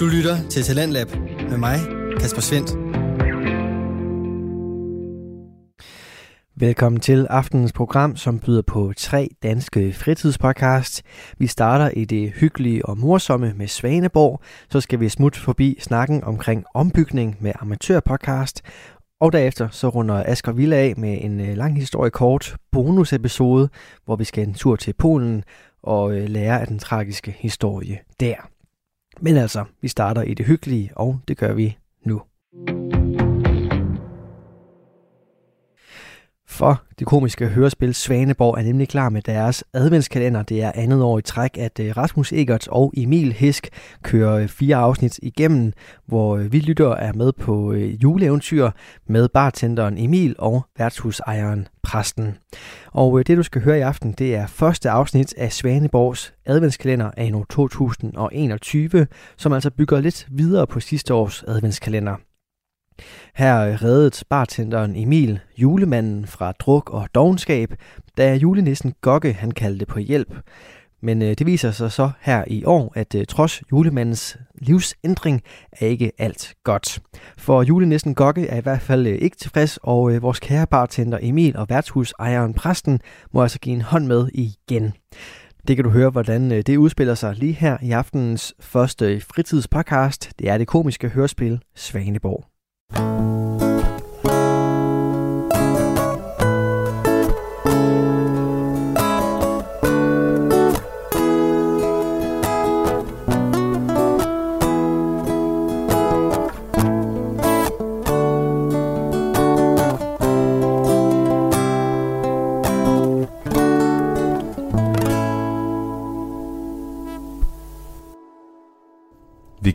Du lytter til Talentlab med mig, Kasper Svendt. Velkommen til aftenens program, som byder på tre danske fritidspodcast. Vi starter i det hyggelige og morsomme med Svaneborg, så skal vi smutte forbi snakken omkring ombygning med amatørpodcast, og derefter så runder Asger Villa af med en øh, lang historie kort bonusepisode, hvor vi skal en tur til Polen og øh, lære af den tragiske historie der. Men altså, vi starter i det hyggelige, og det gør vi nu. For det komiske hørespil Svaneborg er nemlig klar med deres adventskalender. Det er andet år i træk, at øh, Rasmus Egerts og Emil Hisk kører øh, fire afsnit igennem, hvor øh, vi lytter er med på juleeventyr med bartenderen Emil og værtshusejeren Præsten. Og det du skal høre i aften, det er første afsnit af Svaneborgs adventskalender af 2021, som altså bygger lidt videre på sidste års adventskalender. Her reddede bartenderen Emil julemanden fra druk og dogenskab, da julenissen Gokke han kaldte på hjælp. Men øh, det viser sig så her i år, at øh, trods julemandens livsændring er ikke alt godt. For julenissen Gokke er i hvert fald øh, ikke tilfreds, og vores kære bartender Emil og værtshusejeren Præsten må altså give en hånd med igen. Det kan du høre, hvordan det udspiller sig lige her i aftenens første fritidspodcast. Det er det komiske hørespil Svaneborg. Vi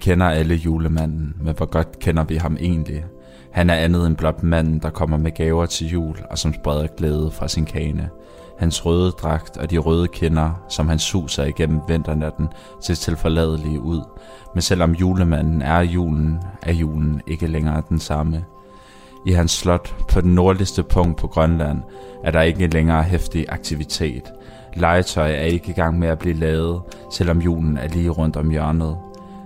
kender alle julemanden, men hvor godt kender vi ham egentlig? Han er andet end blot manden, der kommer med gaver til jul og som spreder glæde fra sin kane. Hans røde dragt og de røde kinder, som han suser igennem vinternatten, ser tilforladelige ud. Men selvom julemanden er julen, er julen ikke længere den samme. I hans slot på den nordligste punkt på Grønland er der ikke længere hæftig aktivitet. Legetøj er ikke i gang med at blive lavet, selvom julen er lige rundt om hjørnet.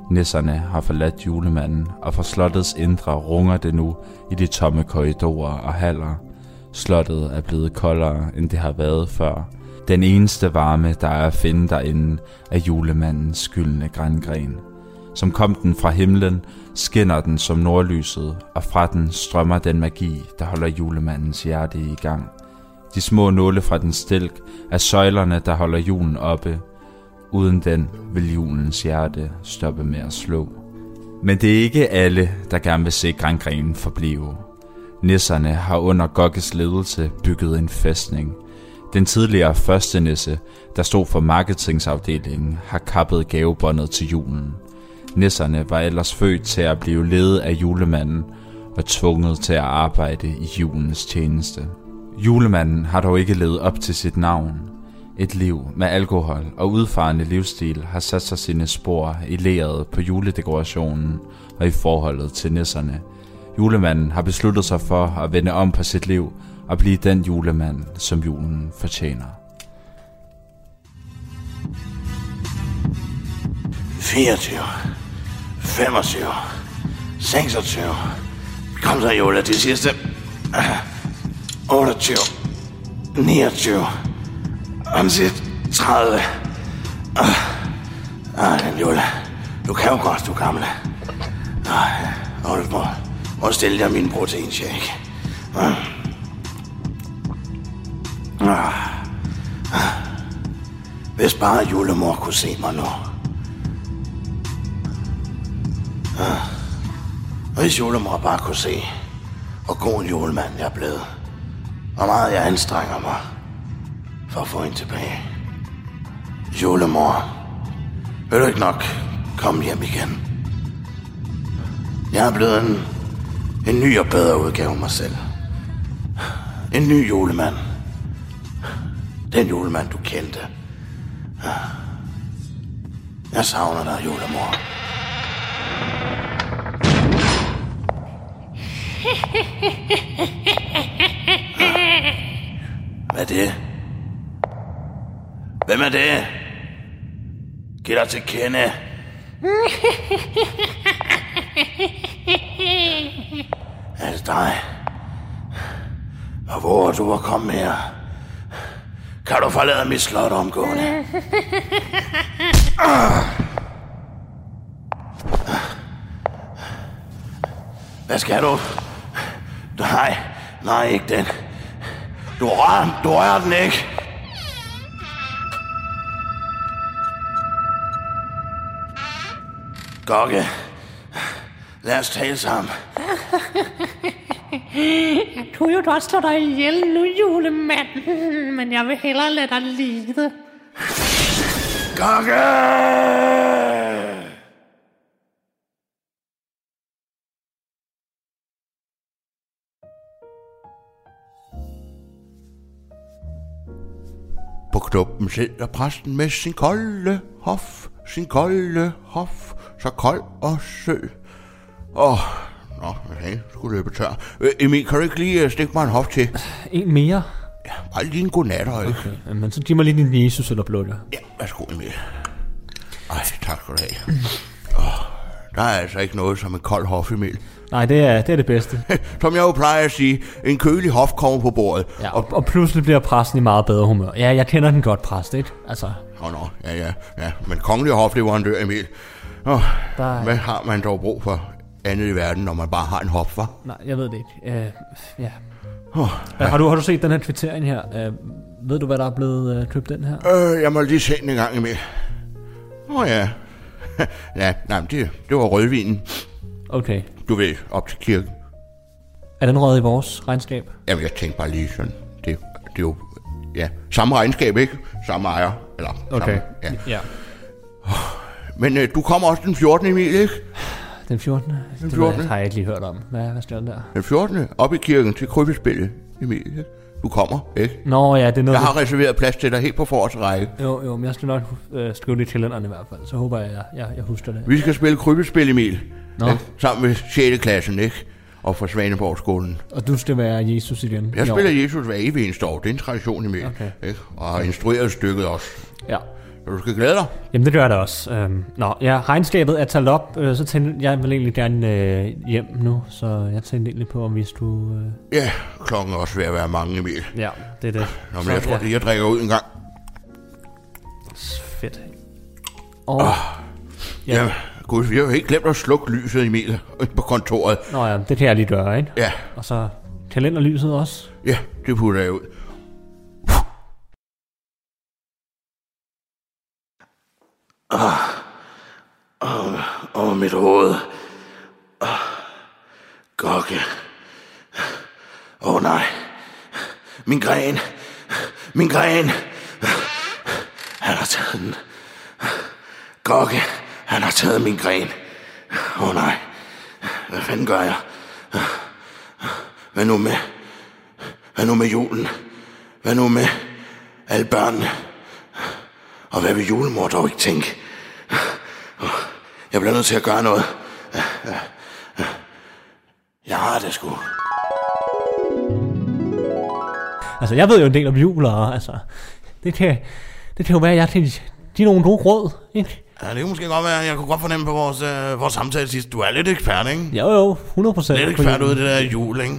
Nisserne har forladt julemanden, og fra slottets indre runger det nu i de tomme korridorer og haller. Slottet er blevet koldere, end det har været før. Den eneste varme, der er at finde derinde, er julemandens skyldne grængren. Som kom den fra himlen, skinner den som nordlyset, og fra den strømmer den magi, der holder julemandens hjerte i gang. De små nåle fra den stilk er søjlerne, der holder julen oppe, Uden den vil julens hjerte stoppe med at slå. Men det er ikke alle, der gerne vil se grængrenen forblive. Nisserne har under Gokkes ledelse bygget en fæstning. Den tidligere første nisse, der stod for marketingsafdelingen, har kappet gavebåndet til julen. Nisserne var ellers født til at blive ledet af julemanden og tvunget til at arbejde i julens tjeneste. Julemanden har dog ikke levet op til sit navn. Et liv med alkohol og udfarende livsstil har sat sig sine spor i leret på juledekorationen og i forholdet til nisserne. Julemanden har besluttet sig for at vende om på sit liv og blive den julemand, som julen fortjener. 24, 25, 26. Kom så, Jule, det sidste. Ah, 28, 29, om sit 30. Ah, ah, Jule, du kan jo godt, du gamle. Ah, og du må, stille dig min proteinshake. Ah. Ah. Ah. Hvis bare julemor kunne se mig nu. Ah. Hvis julemor bare kunne se, hvor god en julemand jeg er blevet. Hvor meget jeg anstrenger mig for at få hende tilbage. Julemor, vil du ikke nok komme hjem igen? Jeg er blevet en, en ny og bedre udgave af mig selv. En ny julemand. Den julemand, du kendte. Jeg savner dig, julemor. Hvad er det? Hvem er det? Giv dig til kende. Er det dig? Og hvor er du at komme her? Kan du forlade mit slot omgående? Hvad skal du? Nej, nej, ikke den. Du rører, du rører den ikke. Gokke, lad os tale sammen. Jeg kunne jo godt slå dig ihjel nu, julemand. Men jeg vil hellere lade dig lide. Gokke! På knuppen sidder præsten med sin kolde hof, sin kolde hof, så kold og sød. Åh, nå, okay, skulle løbe tør. Øh, Emil, kan du ikke lige øh, stikke mig en hof til? En mere? Ja, bare lige en godnat, ikke? Okay. Men så giv mig lige din Jesus eller blå der. Ja, værsgo Emil. Ej, tak skal du have. Oh, der er altså ikke noget som en kold hof, Emil. Nej, det er, det er det bedste. Som jeg jo plejer at sige, en kølig hof kommer på bordet. Ja, og, og pludselig bliver præsten i meget bedre humør. Ja, jeg kender den godt, præst, ikke? Altså, Åh, oh, nå, ja, ja, ja. Men kongelig hofleverandør, Emil. Oh, Der- Hvad har man dog brug for andet i verden, når man bare har en hof, var? nej, jeg ved det ikke. Uh, ja. Uh, har, du, har du set den her kvittering her? Uh, ved du, hvad der er blevet uh, købt den her? Øh, jeg må lige se den en gang, Emil. Åh oh, ja. ja, nej, det, det var rødvinen. Okay. Du ved, op til kirken. Er den røget i vores regnskab? Jamen, jeg tænkte bare lige sådan. Det, det er jo, ja, samme regnskab, ikke? Samme ejer. Eller, Okay. Samme, ja. Ja. Men øh, du kommer også den 14. Emil, ikke? Den 14. Den 14.. Det har jeg ikke lige hørt om. Hvad, hvad står der? Den 14. op i kirken til krybespillet, Emil. Ikke? Du kommer, ikke? Nå ja, det er noget... Jeg har reserveret plads til dig helt på forreste række. Jo, jo, men jeg skal nok øh, skrive det kalenderen i hvert fald. Så håber jeg, jeg, jeg, jeg husker det. Vi skal spille krybespil, Emil. Nå. Ikke? Sammen med 6. klassen, ikke? Og fra Svaneborg-skolen. Og du skal være Jesus igen. Jeg år. spiller Jesus hver evig eneste år. Det er en tradition, Emil. Okay. Ikke? Og har instrueret stykket også. Ja. Så du skal glæde dig. Jamen det gør jeg da også. Øhm, nå, ja, regnskabet er talt op, øh, så tænkte jeg vil egentlig gerne øh, hjem nu, så jeg tænkte egentlig på, om vi skulle... Øh... Ja, klokken er også ved at være mange, Emil. Ja, det er det. Nå, men jeg tror, det jeg drikker ud en gang. Fedt. Og... Ja. ja gud, vi har jo helt glemt at slukke lyset, Emil, på kontoret. Nå ja, det kan jeg lige gøre, ikke? Ja, Og så kalenderlyset også. ja, det putter jeg ud. Ah. Åh, oh, mit hoved. Oh, Gokke. Åh oh, nej. Min gren. Min gren. Han har taget den. Gokke, han har taget min gren. Åh oh, nej. Hvad fanden gør jeg? Hvad nu med... Hvad nu med julen? Hvad nu med alle børnene? Og hvad vil julemor dog ikke tænke? Jeg bliver nødt til at gøre noget. Jeg har det sgu. Altså, jeg ved jo en del om jul, og altså... Det kan, det kan jo være, at jeg kan give nogle gode råd, ikke? Ja, det kan måske godt være, jeg kunne godt fornemme på vores, øh, vores samtale sidst. Du er lidt ekspert, ikke? Jo, jo, 100 procent. Lidt ekspert ud i det der jul, ikke?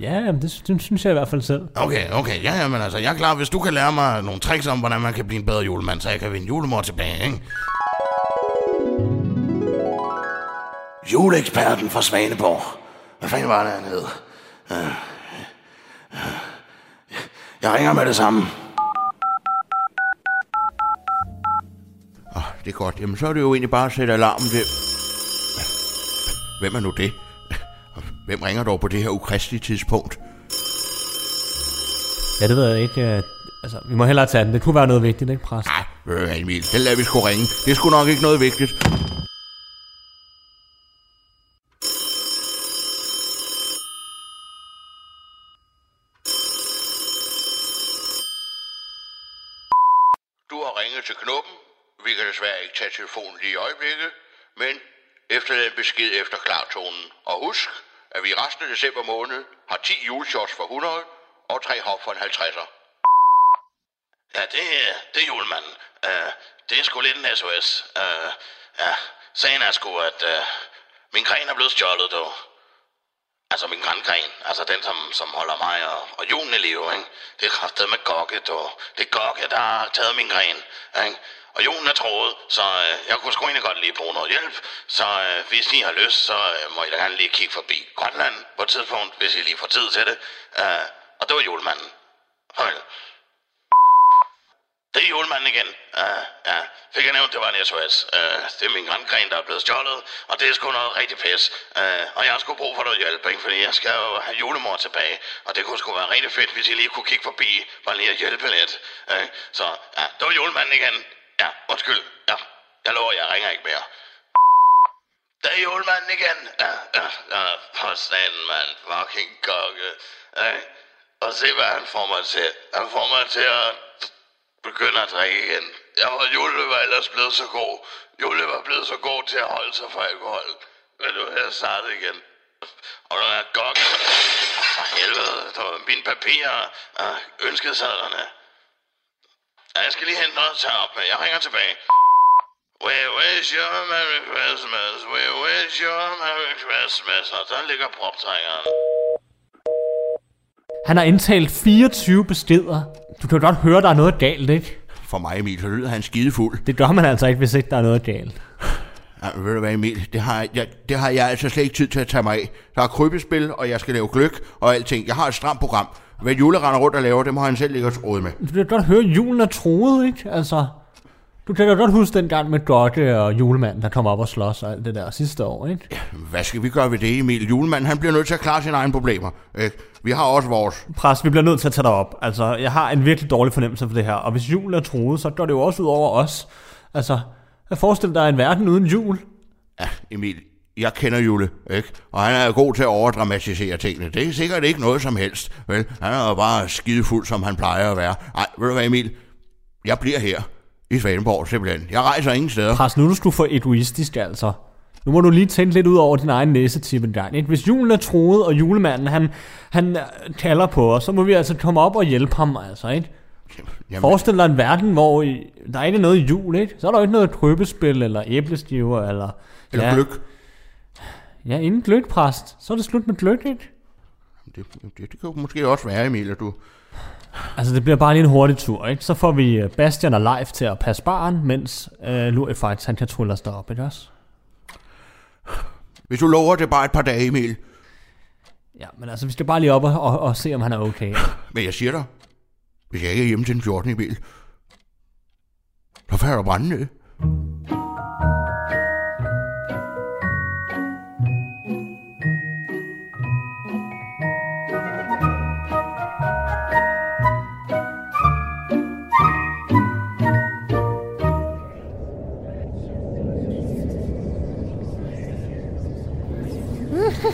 Ja, jamen, det, det synes jeg i hvert fald selv. Okay, okay, ja, ja, men altså, jeg er klar, hvis du kan lære mig nogle tricks om, hvordan man kan blive en bedre julemand, så jeg kan vinde julemor tilbage, ikke? Juleeksperten fra Svaneborg. Hvad fanden var det, han hed? Jeg ringer med det samme. Oh, det er godt. Jamen, så er det jo egentlig bare at sætte alarmen til. Hvem er nu det? Hvem ringer dog på det her ukristelige tidspunkt? Ja, det ved jeg ikke. øh, Altså, vi må hellere tage den. Det kunne være noget vigtigt, ikke, præst? Nej, hvad, Emil, den lader vi sgu ringe. Det er sgu nok ikke noget vigtigt. Du har ringet til knuppen. Vi kan desværre ikke tage telefonen lige i øjeblikket, men efterlad en besked efter klartonen. Og husk, at vi i resten af december måned har 10 juleshots for 100 og 3 hop for en 50'er. Ja, det, det er julemanden. Uh, det er sgu lidt en SOS. Uh, øh, ja, sagen er sgu, at uh, min gren er blevet stjålet, dog. Altså min grangren, altså den, som, som holder mig og, og julen i live, ikke? Det er kraftet med gokke, dog. Det er gokke, der har taget min gren, ikke? Og Jon er troet, så øh, jeg kunne sgu egentlig godt lige bruge noget hjælp. Så øh, hvis I har lyst, så øh, må I da gerne lige kigge forbi Grønland på et tidspunkt, hvis I lige får tid til det. Øh, og det var julemanden. Farvel. Det er julemanden igen. Uh, ja, fik jeg nævnt, det var en SOS. Uh, det er min grandgren, der er blevet stjålet, og det er sgu noget rigtig pis. Uh, og jeg har sgu brug for noget hjælp, ikke? fordi jeg skal jo have julemor tilbage. Og det kunne sgu være rigtig fedt, hvis I lige kunne kigge forbi, bare lige at hjælpe lidt. Uh, så ja, det var julemanden igen. Ja, undskyld. Ja, jeg lover, jeg ringer ikke mere. Der er julemanden igen. Ja, ja, ja, for satan, mand. Fucking kokke. Ja, og se, hvad han får mig til. Han får mig til at begynde at drikke igen. Jeg var, Jule var ellers blevet så god. Jule var blevet så god til at holde sig for alkohol. Men nu er jeg startet igen. Og der er gokke. For helvede, der var mine papirer og ønskesedlerne. Jeg skal lige hente noget at tage op med. Jeg ringer tilbage. We wish you a Merry Christmas. We wish you a Merry Christmas. Og der ligger proptrækkeren. Han har indtalt 24 beskeder. Du kan godt høre, der er noget galt, ikke? For mig, Emil, så lyder han skidefuld. Det gør man altså ikke, hvis ikke der er noget galt. Ja, ved du hvad, Emil? Det har, jeg, det har jeg altså slet ikke tid til at tage mig af. Der er krybespil, og jeg skal lave gløk og alting. Jeg har et stramt program. Hvad Jule render rundt og laver, det må han selv ligge og med. Du kan godt høre, at julen er troet, ikke? Altså, du kan da godt huske den gang med Dotte og julemanden, der kom op og slås og alt det der sidste år, ikke? Ja, hvad skal vi gøre ved det, Emil? Julemanden, han bliver nødt til at klare sine egne problemer. Ikke? Vi har også vores. Præst, vi bliver nødt til at tage dig op. Altså, jeg har en virkelig dårlig fornemmelse for det her. Og hvis julen er troet, så går det jo også ud over os. Altså, jeg forestiller dig en verden uden jul. Ja, Emil, jeg kender Jule, ikke? Og han er god til at overdramatisere tingene. Det er sikkert ikke noget som helst, vel? Han er jo bare skidefuld, som han plejer at være. Nej, ved du hvad, Emil? Jeg bliver her i Svaneborg, simpelthen. Jeg rejser ingen steder. Pres, nu er du sgu for egoistisk, altså. Nu må du lige tænke lidt ud over din egen næsetip en gang. Ikke? Hvis julen er troet, og julemanden han, han kalder på os, så må vi altså komme op og hjælpe ham, altså, ikke? Jamen. Forestil dig en verden, hvor I, der ikke er noget jul, ikke? Så er der ikke noget krøbespil, eller æblestiver, eller... Eller ja. gløk. Ja, inden gløkpræst, så er det slut med gløk, ikke? Det, det, det kan måske også være, Emil, at du... Altså, det bliver bare lige en hurtig tur, ikke? Så får vi øh, Bastian og Leif til at passe barn, mens uh, Lurifights, han kan trylle os derop, ikke også? Hvis du lover det bare et par dage, Emil. Ja, men altså, vi skal bare lige op og, og, og se, om han er okay. Men jeg siger dig, hvis jeg ikke er hjemme til den 14. Emil, så falder du brænde ned.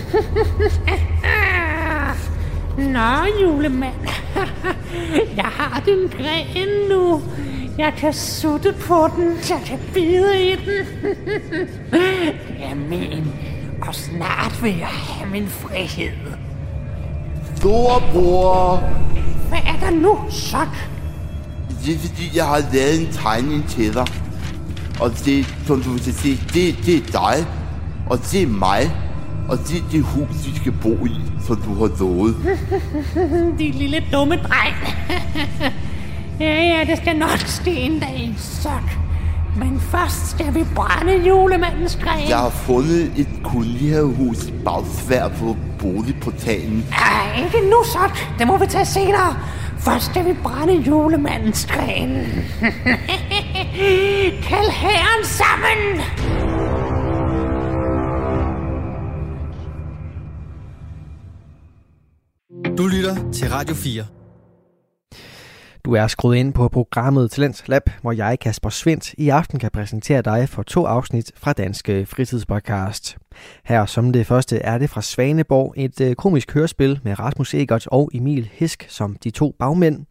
Nå, julemand. Jeg har din gren nu. Jeg kan sutte på den. Jeg kan bide i den. Det er min. Og snart vil jeg have min frihed. Storebror, Hvad er der nu, Sok? det er fordi, jeg har lavet en tegning til dig. Og det, som du kan se, det, det er dig. Og det er mig. Og det er det hus, vi skal bo i, som du har lovet. Din lille dumme dreng. ja, ja, det skal nok ske en dag, Sok. Men først skal vi brænde julemandens gren. Jeg har fundet et kolonihavehus bagsvær på boligportalen. Ej, ikke nu, Sok. Det må vi tage senere. Først skal vi brænde julemandens gren. Kald herren sammen! Du lytter til Radio 4. Du er skruet ind på programmet Talents Lab, hvor jeg, Kasper Svendt, i aften kan præsentere dig for to afsnit fra Danske Fritidspodcast. Her som det første er det fra Svaneborg, et øh, komisk hørespil med Rasmus Egert og Emil Hisk som de to bagmænd.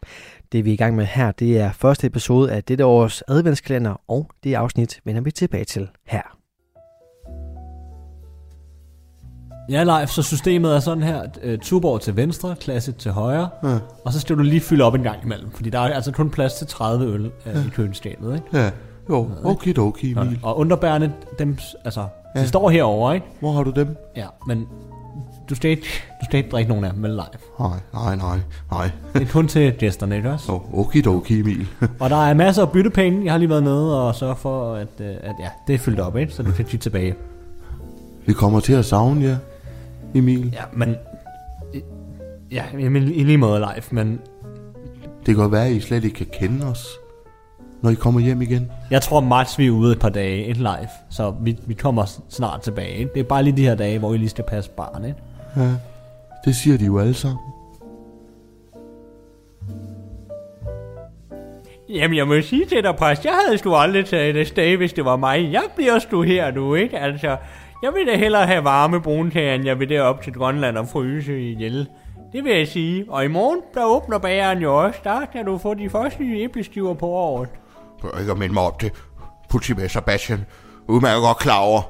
Det vi er i gang med her, det er første episode af dette års adventskalender, og det afsnit vender vi tilbage til her. Ja, live, så systemet er sådan her. Uh, Tuborg til venstre, klasse til højre. Ja. Og så skal du lige fylde op en gang imellem. Fordi der er altså kun plads til 30 øl uh, ja. i køleskabet, ikke? Ja. Jo, okidoki, Emil. Og underbærene, dem, altså, ja. de står herovre, ikke? Hvor har du dem? Ja, men du skal ikke, du skal ikke drikke nogen af dem med live. Nej, nej, nej, nej. Det er kun til gæsterne, ikke også? Jo, okidoki, Emil. Og der er masser af byttepenge. Jeg har lige været nede og sørge for, at, øh, at ja, det er fyldt op, ikke? Så du kan tit tilbage. Vi kommer til at savne jer, Emil. Ja, men... Ja, jamen, i lige måde live, men Det kan godt være, at I slet ikke kan kende os, når I kommer hjem igen. jeg tror max vi er ude et par dage, ikke live. Så vi, vi kommer snart tilbage, ikke? Det er bare lige de her dage, hvor I lige skal passe barn, ikke? Ja, det siger de jo alle sammen. Jamen, jeg må sige til dig, præst, jeg havde sgu aldrig taget det sted, hvis det var mig. Jeg bliver sgu her nu, ikke? Altså, jeg vil da hellere have varme brunkager, end jeg vil derop til Grønland og fryse ihjel. Det vil jeg sige. Og i morgen, der åbner bageren jo også. Der kan du få de første nye æblestiver på året. Jeg ikke at minde mig op til politimester Sebastian. Udmærket godt klar over.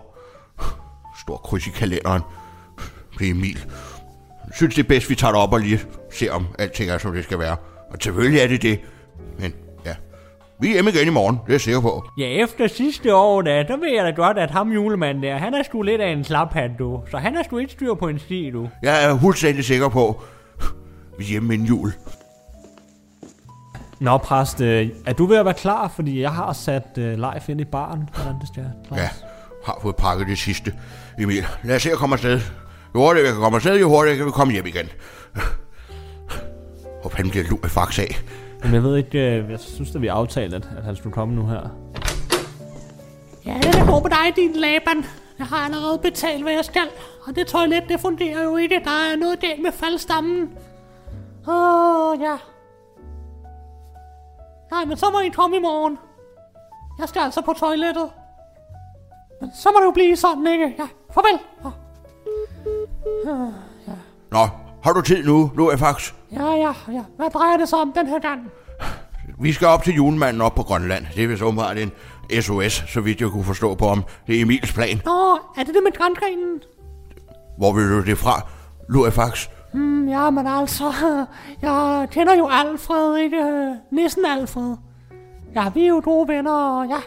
Stor kryds i kalenderen. Det er Emil. Jeg synes, det er bedst, vi tager det op og lige ser, om alting er, som det skal være. Og selvfølgelig er det det. Vi er hjemme igen i morgen. Det er jeg sikker på. Ja, efter sidste år, da, der ved jeg da godt, at ham julemanden der, han er sgu lidt af en slaphat, du. Så han er sgu ikke styr på en sti, du. Jeg er fuldstændig sikker på, vi er hjemme inden jul. Nå, præst, øh, er du ved at være klar? Fordi jeg har sat øh, live ind i baren, hvordan det skal. Ja, har fået pakket det sidste. Emil, lad os se at komme afsted. Jo hurtigere vi kan komme afsted, jo hurtigere kan vi komme hjem igen. Håber han bliver lur fax af. Men jeg ved ikke, øh, jeg synes, at vi aftalte, at, han skulle komme nu her. Ja, det er god med dig, din Laban. Jeg har allerede betalt, hvad jeg skal. Og det toilet, det fungerer jo ikke. Der er noget galt med faldstammen. Åh, oh, ja. Nej, men så må I komme i morgen. Jeg skal altså på toilettet. Men så må det jo blive sådan, ikke? Ja, farvel. Ja, Nå, har du tid nu, nu er fax? ja, ja, ja. Hvad drejer det sig om den her gang? Vi skal op til julemanden op på Grønland. Det er vist åbenbart en SOS, så vidt jeg kunne forstå på om. Det er Emils plan. Nå, er det det med grængrenen? Hvor vil du det fra, Lurifax? Mm, ja, men altså, jeg kender jo Alfred, ikke? Nissen Alfred. Ja, vi er jo gode venner, og ja,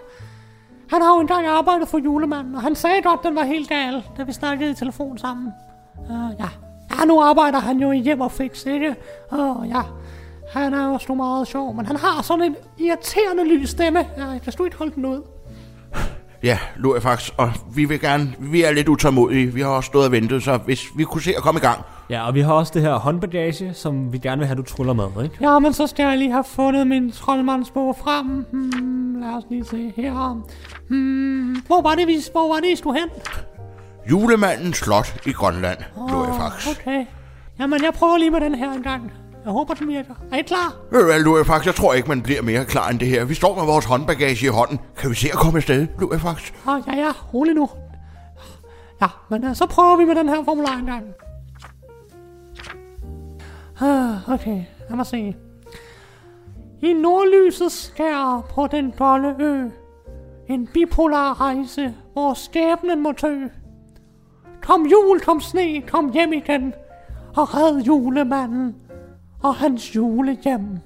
han har jo engang arbejdet for julemanden, og han sagde godt, den var helt gal, da vi snakkede i telefon sammen. Uh, ja. Ja, nu arbejder han jo i hjem og fix, ikke? Og ja, han er jo sgu meget sjov, men han har sådan en irriterende lys stemme. Ja, jeg kan sgu ikke holde den ud. Ja, Lurifax, og vi vil gerne, vi er lidt utålmodige. Vi har også stået og ventet, så hvis vi kunne se at komme i gang. Ja, og vi har også det her håndbagage, som vi gerne vil have, du truller med, ikke? Ja, men så skal jeg lige have fundet min troldmandsbog frem. Hmm, lad os lige se her. Hmm, hvor var det, vi, hvor var det, I skulle hen? Julemandens slot i Grønland, oh, Lurifax. Okay. Jamen, jeg prøver lige med den her en gang. Jeg håber, den virker. Er I klar? Ved du hvad, Lurifax, jeg tror ikke, man bliver mere klar end det her. Vi står med vores håndbagage i hånden. Kan vi se at komme afsted, Lurifax? Oh, ja, ja, rolig nu. Ja, men uh, så prøver vi med den her formular en gang. Ah, okay, lad mig se. I nordlysets skær på den golde ø. En bipolar rejse, hvor skæbnen må tø. Kom jul, kom sne, kom hjem igen. Og red julemanden og hans julehjem.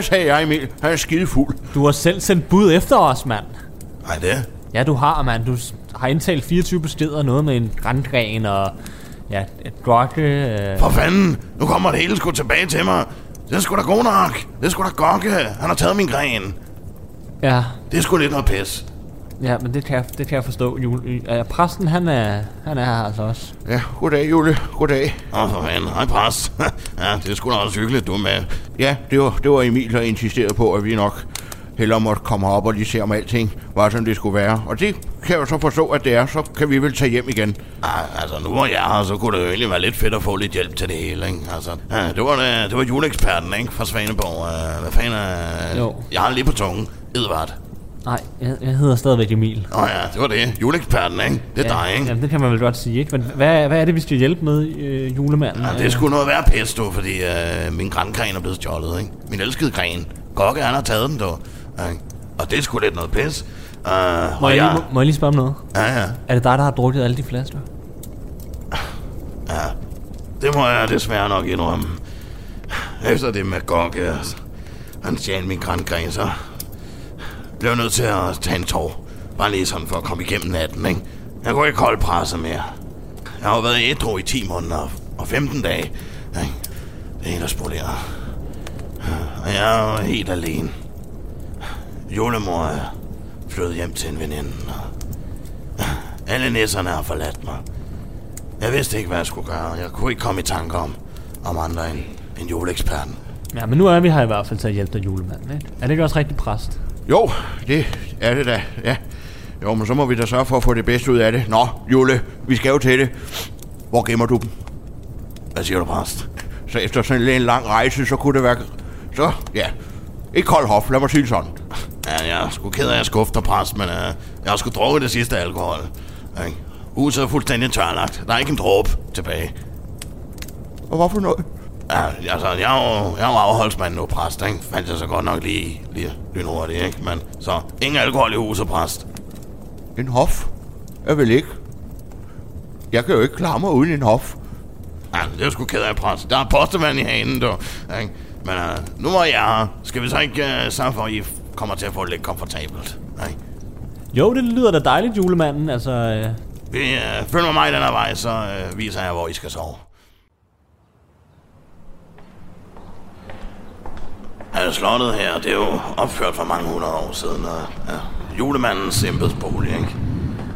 Hvad sagde jeg, Emil? Han er skide fuld. Du har selv sendt bud efter os, mand. Nej, det Ja, du har, mand. Du har indtalt 24 beskeder, noget med en grandgren og ja, et gokke... Øh, For fanden, nu kommer det hele sgu tilbage til mig. Det er sgu da god nok. Det er sgu da gokke. Han har taget min gren. ja, Det er sgu lidt noget pis. Ja, men det kan jeg, det kan jeg forstå. Jule. Ja, præsten, han er, han er her altså også. Ja, goddag, Jule. Goddag. Åh, for fanden. Hej, præst. ja, det er sgu da også hyggeligt, du med. Ja, det var, det var Emil, der insisterede på, at vi nok hellere måtte komme op og lige se, om alting var, som det skulle være. Og det kan jeg jo så forstå, at det er. Så kan vi vel tage hjem igen. Ah, altså, nu var jeg her, så kunne det jo egentlig være lidt fedt at få lidt hjælp til det hele, ikke? Altså, ja, det var, det, det var juleeksperten, ikke? Fra Svaneborg. Uh, hvad fanden er... Jo. Jeg har lige på tungen. Edvard. Nej, jeg, jeg hedder stadigvæk Emil. Åh oh, ja, det var det. Juleeksperten, ikke? Det er ja, dig, ikke? Jamen, det kan man vel godt sige, ikke? Men hvad, hvad er det, vi skal hjælpe med, øh, julemanden? Ja, det sgu noget værd pis, du, fordi øh, min grangren er blevet stjålet, ikke? Min elskede gren. Gokke, han har taget den, du. Ikke? Og det sgu lidt noget pis. Uh, må, jeg, jeg, lige, må, må jeg lige spørge om noget? ja, ja, Er det dig, der har drukket alle de flasker? ja. Det må jeg desværre nok indrømme. Efter det med Gokke, altså, han stjal min grangren, så blev nødt til at tage en tår. Bare lige sådan for at komme igennem natten, ikke? Jeg kunne ikke holde presset mere. Jeg har jo været ædru i 10 måneder og 15 dage. Ikke? Det er helt at spolere. Og jeg er helt alene. Julemor er flyttet hjem til en veninde. og Alle næsserne har forladt mig. Jeg vidste ikke, hvad jeg skulle gøre. Jeg kunne ikke komme i tanke om, om andre end, end juleeksperten. Ja, men nu er vi her i hvert fald til at hjælpe dig, julemanden, ikke? Er det ikke også rigtig præst? Jo, det er det da, ja. Jo, men så må vi da sørge for at få det bedste ud af det. Nå, Jule, vi skal jo til det. Hvor gemmer du dem? Hvad siger du, præst? Så efter sådan en lang rejse, så kunne det være... Så, ja. Ikke kold hof, lad mig sige sådan. Ja, jeg er sgu ked af at skuffe dig, præst, men uh, jeg har sgu drukket det sidste alkohol. Ikke? Huset er fuldstændig tørlagt. Der er ikke en dråbe tilbage. Og hvorfor noget? Ja, altså, jeg er jo, jeg er jo afholdsmand nu, præst, ikke? Fandt jeg så godt nok lige, lige lynhurtigt, ikke? Men så, ingen alkohol i huset, præst. En hof? Jeg vil ikke. Jeg kan jo ikke klare mig uden en hof. Ja, det er sgu ked af, præst. Der er postevand i hanen, du. Ikke? Men uh, nu er jeg her. Skal vi så ikke uh, sørge for, at I kommer til at få det lidt komfortabelt? Ikke? Jo, det lyder da dejligt, julemanden. Altså, øh, Vi, uh, følg mig mig den her vej, så uh, viser jeg, hvor I skal sove. Ja, slottet her, det er jo opført for mange hundrede år siden, og ja, julemandens embedsbolig, ikke?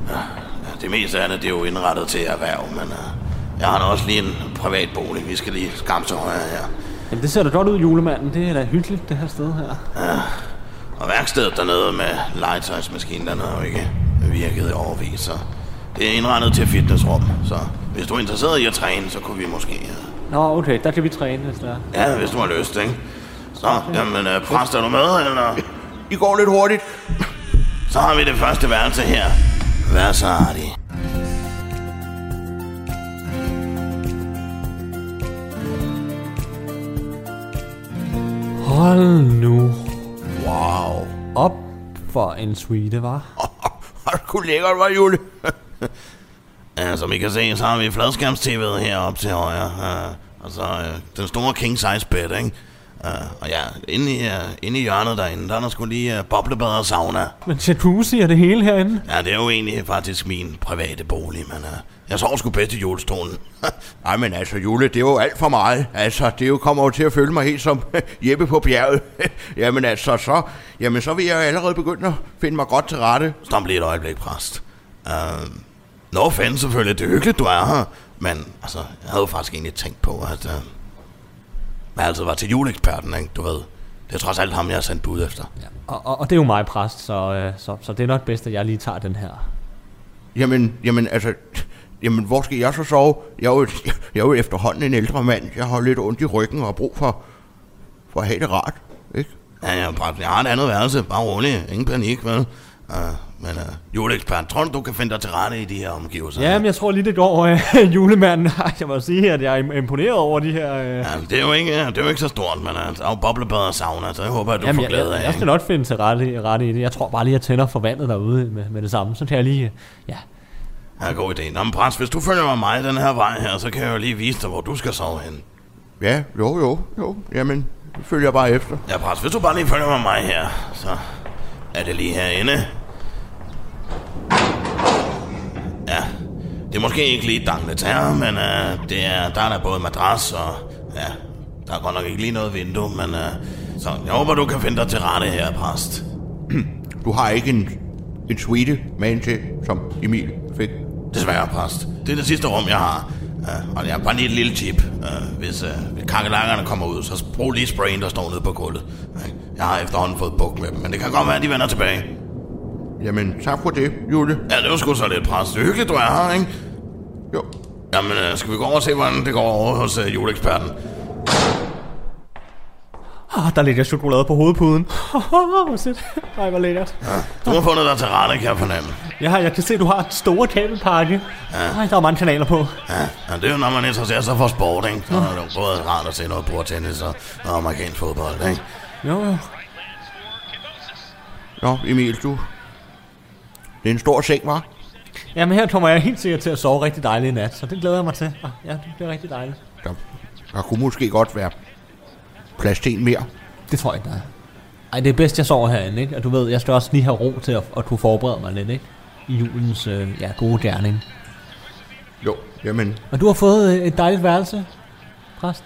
Ja, ja, det meste af det, det er jo indrettet til erhverv, men uh, jeg har da også lige en privat bolig. Vi skal lige skamme til højre her. jamen, det ser da godt ud, julemanden. Det er da hyggeligt, det her sted her. Og værkstedet dernede med legetøjsmaskinen, den har jo ikke virket i overvis, så det er indrettet til fitnessrum. Så hvis du er interesseret i at træne, så kunne vi måske... Uh, Nå, okay, der kan vi træne, hvis der er. Ja, hvis du har lyst, ikke? Så, jamen, øh, præst, er du med, eller? I går lidt hurtigt. Så har vi det første værelse her. Vær så artig. Hold nu Wow. op for en suite, var. Har du kunne lækkert, var Jule? ja, som I kan se, så har vi fladskærms-tv'et heroppe til højre. Uh, altså, uh, den store king size bed, ikke? Uh, og ja, inde i, uh, inde i hjørnet derinde, der er der sgu lige uh, boblebad og sauna. Men jacuzzi er det hele herinde. Ja, det er jo egentlig faktisk min private bolig, men uh, jeg sover sgu bedst i julestolen. Ej, men altså, Jule, det er jo alt for meget. Altså, det jo kommer jo til at føle mig helt som Jeppe på bjerget. jamen altså, så, jamen, så vil jeg allerede begynde at finde mig godt til rette. Stop lige et øjeblik, præst. Uh, no offense selvfølgelig, det er hyggeligt, du er her. Men altså, jeg havde jo faktisk egentlig tænkt på, at uh, jeg altid var til juleeksperten, ikke? Du ved, det er trods alt ham, jeg har sendt bud efter. Ja. Og, og, og det er jo mig, præst, så, øh, så, så det er nok bedst, at jeg lige tager den her. Jamen, jamen altså, jamen hvor skal jeg så sove? Jeg er jo, jeg er jo efterhånden en ældre mand. Jeg har lidt ondt i ryggen og har brug for, for at have det rart, ikke? Ja, ja, bare, jeg har et andet værelse. Bare rolig. Ingen panik, vel? Uh, men uh, juleekspert, tror du, du kan finde dig til rette i de her omgivelser? Ja, men jeg tror lige, det går øh, julemanden. Jeg må sige, at jeg er im- imponeret over de her... Øh... Ja, det er jo ikke, det er jo ikke så stort, men uh, der er jo boblebad og sauna, så jeg håber, at du Jamen, får jeg, glæde jeg, af. jeg skal ikke? nok finde til rette, rette i det. Jeg tror bare lige, at jeg tænder for vandet derude med, med det samme. Så kan jeg lige... Ja, Ja, god idé. Nå, men Brans, hvis du følger med mig den her vej her, så kan jeg jo lige vise dig, hvor du skal sove hen. Ja, jo, jo, jo. Jamen, følger jeg bare efter. Ja, Brans, hvis du bare lige følger med mig her, så er det lige herinde. Ja, det må måske ikke lige d'Angleterre, men uh, det er, der er der både madras og... Ja, der er godt nok ikke lige noget vindue, men... Uh, så jeg håber, du kan finde dig til rette her, præst. Du har ikke en, en suite med en til, som Emil fik. Desværre, præst. Det er det sidste rum, jeg har. Uh, og jeg har bare lige et lille tip. Uh, hvis, uh, hvis kakelakkerne kommer ud, så brug lige sprayen, der står nede på gulvet. Uh, jeg har efterhånden fået buk med dem, men det kan godt være, at de vender tilbage. Jamen, tak for det, Jule. Ja, det var sgu så lidt, er hyggeligt, du er her, ikke? Jo. Jamen, uh, skal vi gå over og se, hvordan det går over hos uh, juleeksperten? Ah, der ligger chokolade på hovedpuden. Hvor sødt. Ej, hvor lækkert. Du har fundet dig til rette, kan jeg fornemme. Ja, jeg kan se, du har et store kabelpakke. Ja. Ej, der er mange kanaler på. Ja, ja, det er jo, når man interesserer sig for sport, ikke? Så er det jo både rart at se noget bordtennis og noget amerikansk fodbold, ikke? Jo, jo. Nå, Emil, du... Det er en stor seng, var? Jamen, her kommer jeg helt sikkert til at sove rigtig dejligt i nat, så det glæder jeg mig til. Ah, Ja, det bliver rigtig dejligt. Der, der kunne måske godt være plads til en mere. Det tror jeg ikke, der er. Ej, det er bedst, jeg sover herinde, ikke? Og du ved, jeg skal også lige have ro til at, at kunne forberede mig lidt, ikke? I julens øh, ja, gode gerning. Jo, jamen, Og du har fået øh, et dejligt værelse, præst.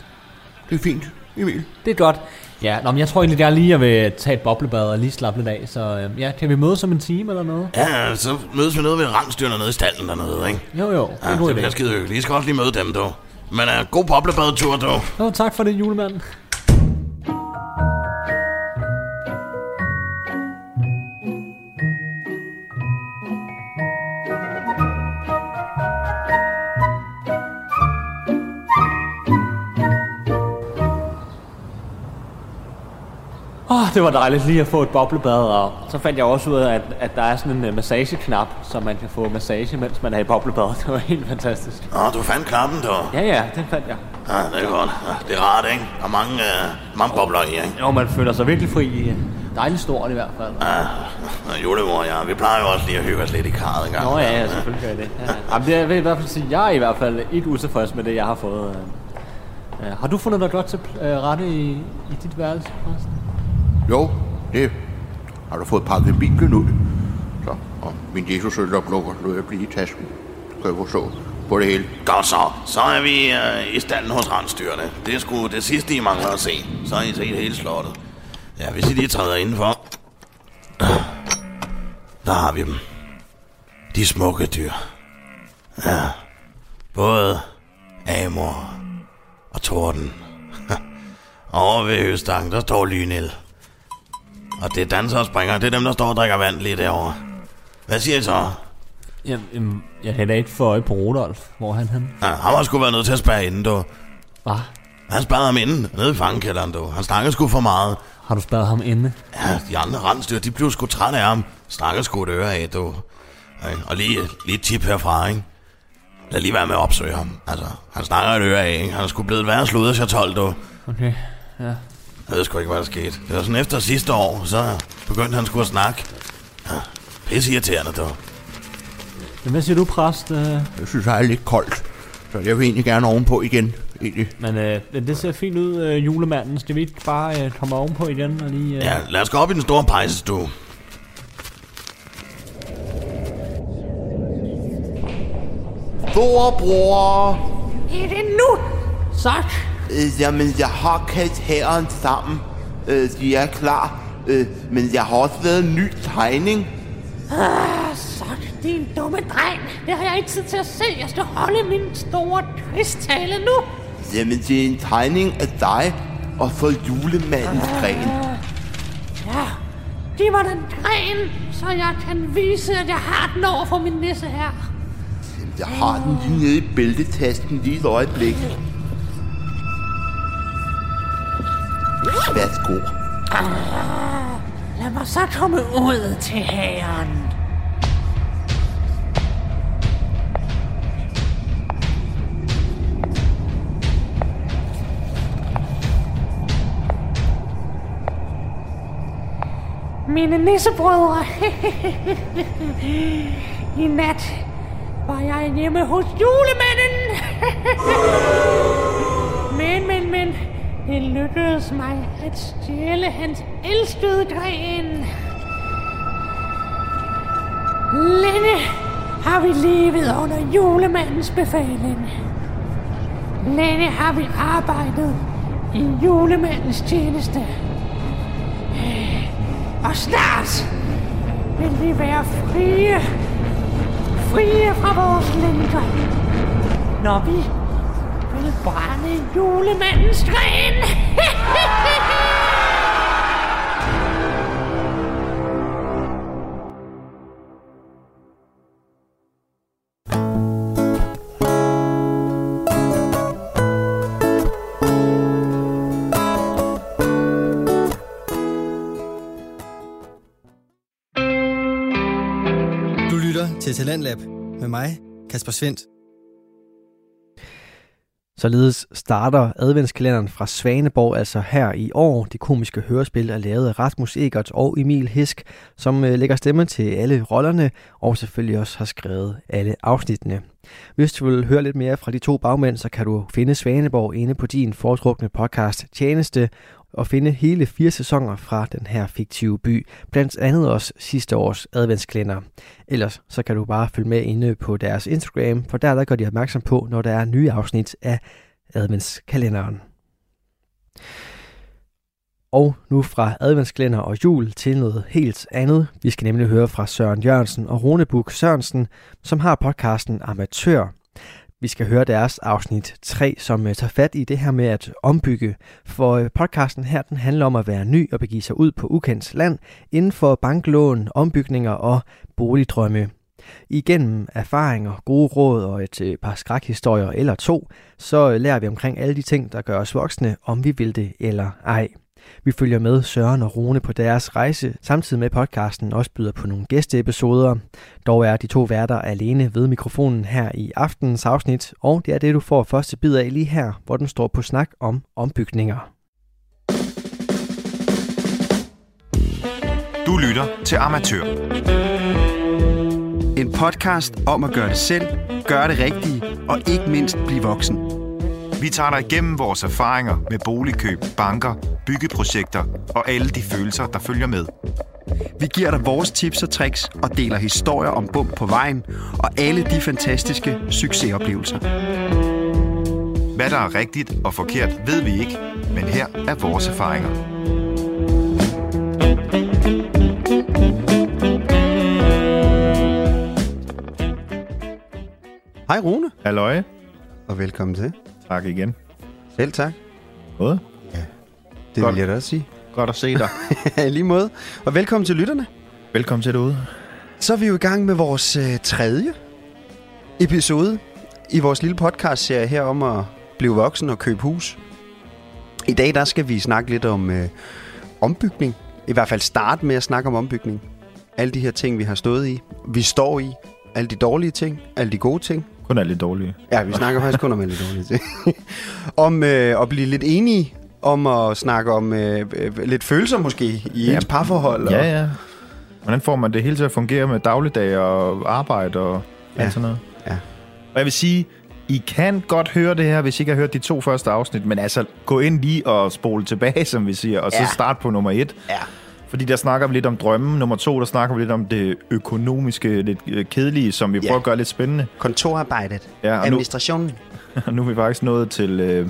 det er fint, Emil. Det er godt. Ja, nå, men jeg tror egentlig, jeg lige vil tage et boblebad og lige slappe lidt af. Så øh, ja, kan vi mødes om en time eller noget? Ja, så mødes vi nede ved rangstyrene nede i stallen dernede, ikke? Jo, jo. Det er Ja, det bliver skide hyggeligt. I skal også lige møde dem, du. Men uh, god boblebadetur, du. Jo, tak for det, julemand. Åh, oh, det var dejligt lige at få et boblebad, og så fandt jeg også ud af, at, at der er sådan en uh, massageknap, så man kan få massage, mens man er i boblebad. Det var helt fantastisk. Nå, du fandt knappen, du. Ja, ja, den fandt jeg. Ja, det er godt. Ja, det er rart, ikke? Der er mange, uh, mange bobler i, ikke? Jo, man føler sig virkelig fri. i- Dejligt stort i hvert fald. Ja, julemor, ja. Vi plejer jo også lige at hygge os lidt i karret en gang. Nå ja, ja, selvfølgelig gør jeg det. Ja. Jamen, det jeg vil i hvert fald sige, jeg er i hvert fald ikke utilfreds med det, jeg har fået. øh. Ja. Har du fundet dig godt til øh, rette i, i dit værelse, Carsten? Jo, det har du fået pakket Bibelen ud. Så, og min Jesus øloplukker lå jeg blive i tasken. Så kan jeg forstå på det hele. Godt så. Så er vi øh, i standen hos rensdyrene. Det er sgu det sidste, I mangler at se. Så har I set hele slottet. Ja, hvis I lige træder indenfor. Der har vi dem. De smukke dyr. Ja. Både Amor og Torden. Over ved Høstang, der står Lynel. Og det er danser og springer. Det er dem, der står og drikker vand lige derovre. Hvad siger I så? Jamen, jeg havde da ikke for øje på Rudolf. Hvor er han han? Ja, han har sgu været nødt til at spærre inden, du. Hvad? Han sparede ham inde, nede i fangekælderen, du. Han snakkede sgu for meget. Har du spadet ham inde? Ja, de andre rensdyr, de blev sgu trætte af ham. Snakker sgu et øre af, du. Og lige, lige tip herfra, ikke? Lad lige være med at opsøge ham. Altså, han snakker et øre af, ikke? Han er sgu blevet værre sludder, jeg 12, du. Okay, ja. Jeg ved sgu ikke, hvad der skete. Det var sådan efter sidste år, så begyndte han sgu at snakke. Ja, pisse irriterende, du. Men hvad siger du, præst? Øh, Jeg synes, det er lidt koldt. Så jeg vil egentlig gerne ovenpå igen. Egentlig. men øh, det ser fint ud, øh, julemanden. Skal vi ikke bare øh, komme ovenpå igen og lige... Øh... Ja, lad os gå op i den store pejsestue. Storebror, Er det nu? Tak. Øh, jamen jeg har kaldt herren sammen. Øh, de er klar. Øh, men jeg har også lavet en ny tegning. Ah, tak, din dumme dreng. Det har jeg ikke tid til at se. Jeg skal holde min store kristtale nu. Jamen det er en tegning af dig og så julemandens gren. Ja, giv mig den gren, så jeg kan vise, at jeg har den over for min nisse her. Jeg har den lige nede i bæltetasken lige et øjeblik. Værsgo. Ah, lad mig så komme ud til herren. Mine nissebrødre. I nat var jeg hjemme hos julemanden. men, men, men. Det lykkedes mig at stjæle hans elskede gren. Længe har vi levet under julemandens befaling. Længe har vi arbejdet i julemandens tjeneste. Og snart vil vi være frie. Frie fra vores lænker. Når vi brænde julemandens gren. Du lytter til Talentlab med mig, Kasper Svendt. Således starter adventskalenderen fra Svaneborg altså her i år. Det komiske hørespil er lavet af Rasmus Egert og Emil Hisk, som øh, lægger stemme til alle rollerne og selvfølgelig også har skrevet alle afsnittene. Hvis du vil høre lidt mere fra de to bagmænd, så kan du finde Svaneborg inde på din foretrukne podcast Tjeneste og finde hele fire sæsoner fra den her fiktive by, blandt andet også sidste års adventskalender. Ellers så kan du bare følge med inde på deres Instagram, for der, der gør de opmærksom på, når der er nye afsnit af adventskalenderen. Og nu fra adventskalender og jul til noget helt andet. Vi skal nemlig høre fra Søren Jørgensen og Rune Buk Sørensen, som har podcasten Amatør. Vi skal høre deres afsnit 3, som øh, tager fat i det her med at ombygge. For øh, podcasten her, den handler om at være ny og begive sig ud på ukendt land inden for banklån, ombygninger og boligdrømme. Igennem erfaringer, gode råd og et øh, par skrækhistorier eller to, så lærer vi omkring alle de ting, der gør os voksne, om vi vil det eller ej. Vi følger med Søren og Rune på deres rejse, samtidig med podcasten også byder på nogle gæsteepisoder. Dog er de to værter alene ved mikrofonen her i aftenens afsnit, og det er det, du får første bid af lige her, hvor den står på snak om ombygninger. Du lytter til Amatør. En podcast om at gøre det selv, gøre det rigtige og ikke mindst blive voksen. Vi tager dig igennem vores erfaringer med boligkøb, banker, byggeprojekter og alle de følelser, der følger med. Vi giver dig vores tips og tricks og deler historier om bump på vejen og alle de fantastiske succesoplevelser. Hvad der er rigtigt og forkert, ved vi ikke, men her er vores erfaringer. Hej Rune, Halløj. Og velkommen til. Tak igen. Selv tak. Både. Det Godt. vil jeg da også sige. Godt at se dig. Lige måde. Og velkommen til lytterne. Velkommen til derude. Så er vi jo i gang med vores øh, tredje episode i vores lille podcast-serie her om at blive voksen og købe hus. I dag der skal vi snakke lidt om øh, ombygning. I hvert fald starte med at snakke om ombygning. Alle de her ting, vi har stået i. Vi står i. Alle de dårlige ting. Alle de gode ting. Kun er lidt dårlige. Ja, vi snakker faktisk kun om alle dårlige ting. om øh, at blive lidt enige. Om at snakke om øh, øh, lidt følelser måske i Ja. ens parforhold. og- Ja, ja. Hvordan får man det hele til at fungere med dagligdag og arbejde og Ja. alt sådan noget? Ja. Og jeg vil sige, I kan godt høre det her, hvis I ikke har hørt de to første afsnit, men altså gå ind lige og spole tilbage, som vi siger, og så Ja. start på nummer et. Ja. Fordi der snakker vi lidt om drømmen. Nummer to, der snakker vi lidt om det økonomiske, lidt øh, kedelige, som vi Ja. prøver at gøre lidt spændende. Kontorarbejdet. Ja, og nu, Administrationen. Og nu er vi faktisk nået til, øh,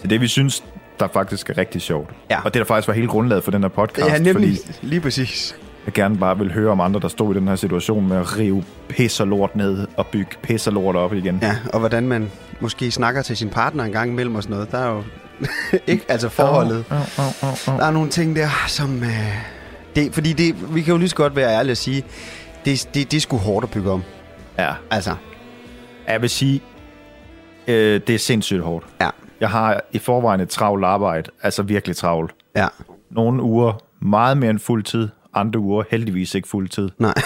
til det, vi synes, der faktisk er rigtig sjovt. Ja. Og det, der faktisk var hele grundlaget for den her podcast. Ja, nemlig. Fordi Lige præcis. jeg gerne bare vil høre om andre, der stod i den her situation med at rive pis og lort ned og bygge pis og lort op igen. Ja, og hvordan man måske snakker til sin partner en gang imellem og sådan noget. Der er jo ikke, altså forholdet. Au, au, au, au. Der er nogle ting der, som... Øh, det, fordi det, vi kan jo lige så godt være ærlige og sige, det, det, det er sgu hårdt at bygge om. Ja. Altså, Jeg vil sige, øh, det er sindssygt hårdt. ja, Jeg har i forvejen et travlt arbejde, altså virkelig travlt. ja, Nogle uger meget mere end fuld tid, andre uger heldigvis ikke fuld tid. nej.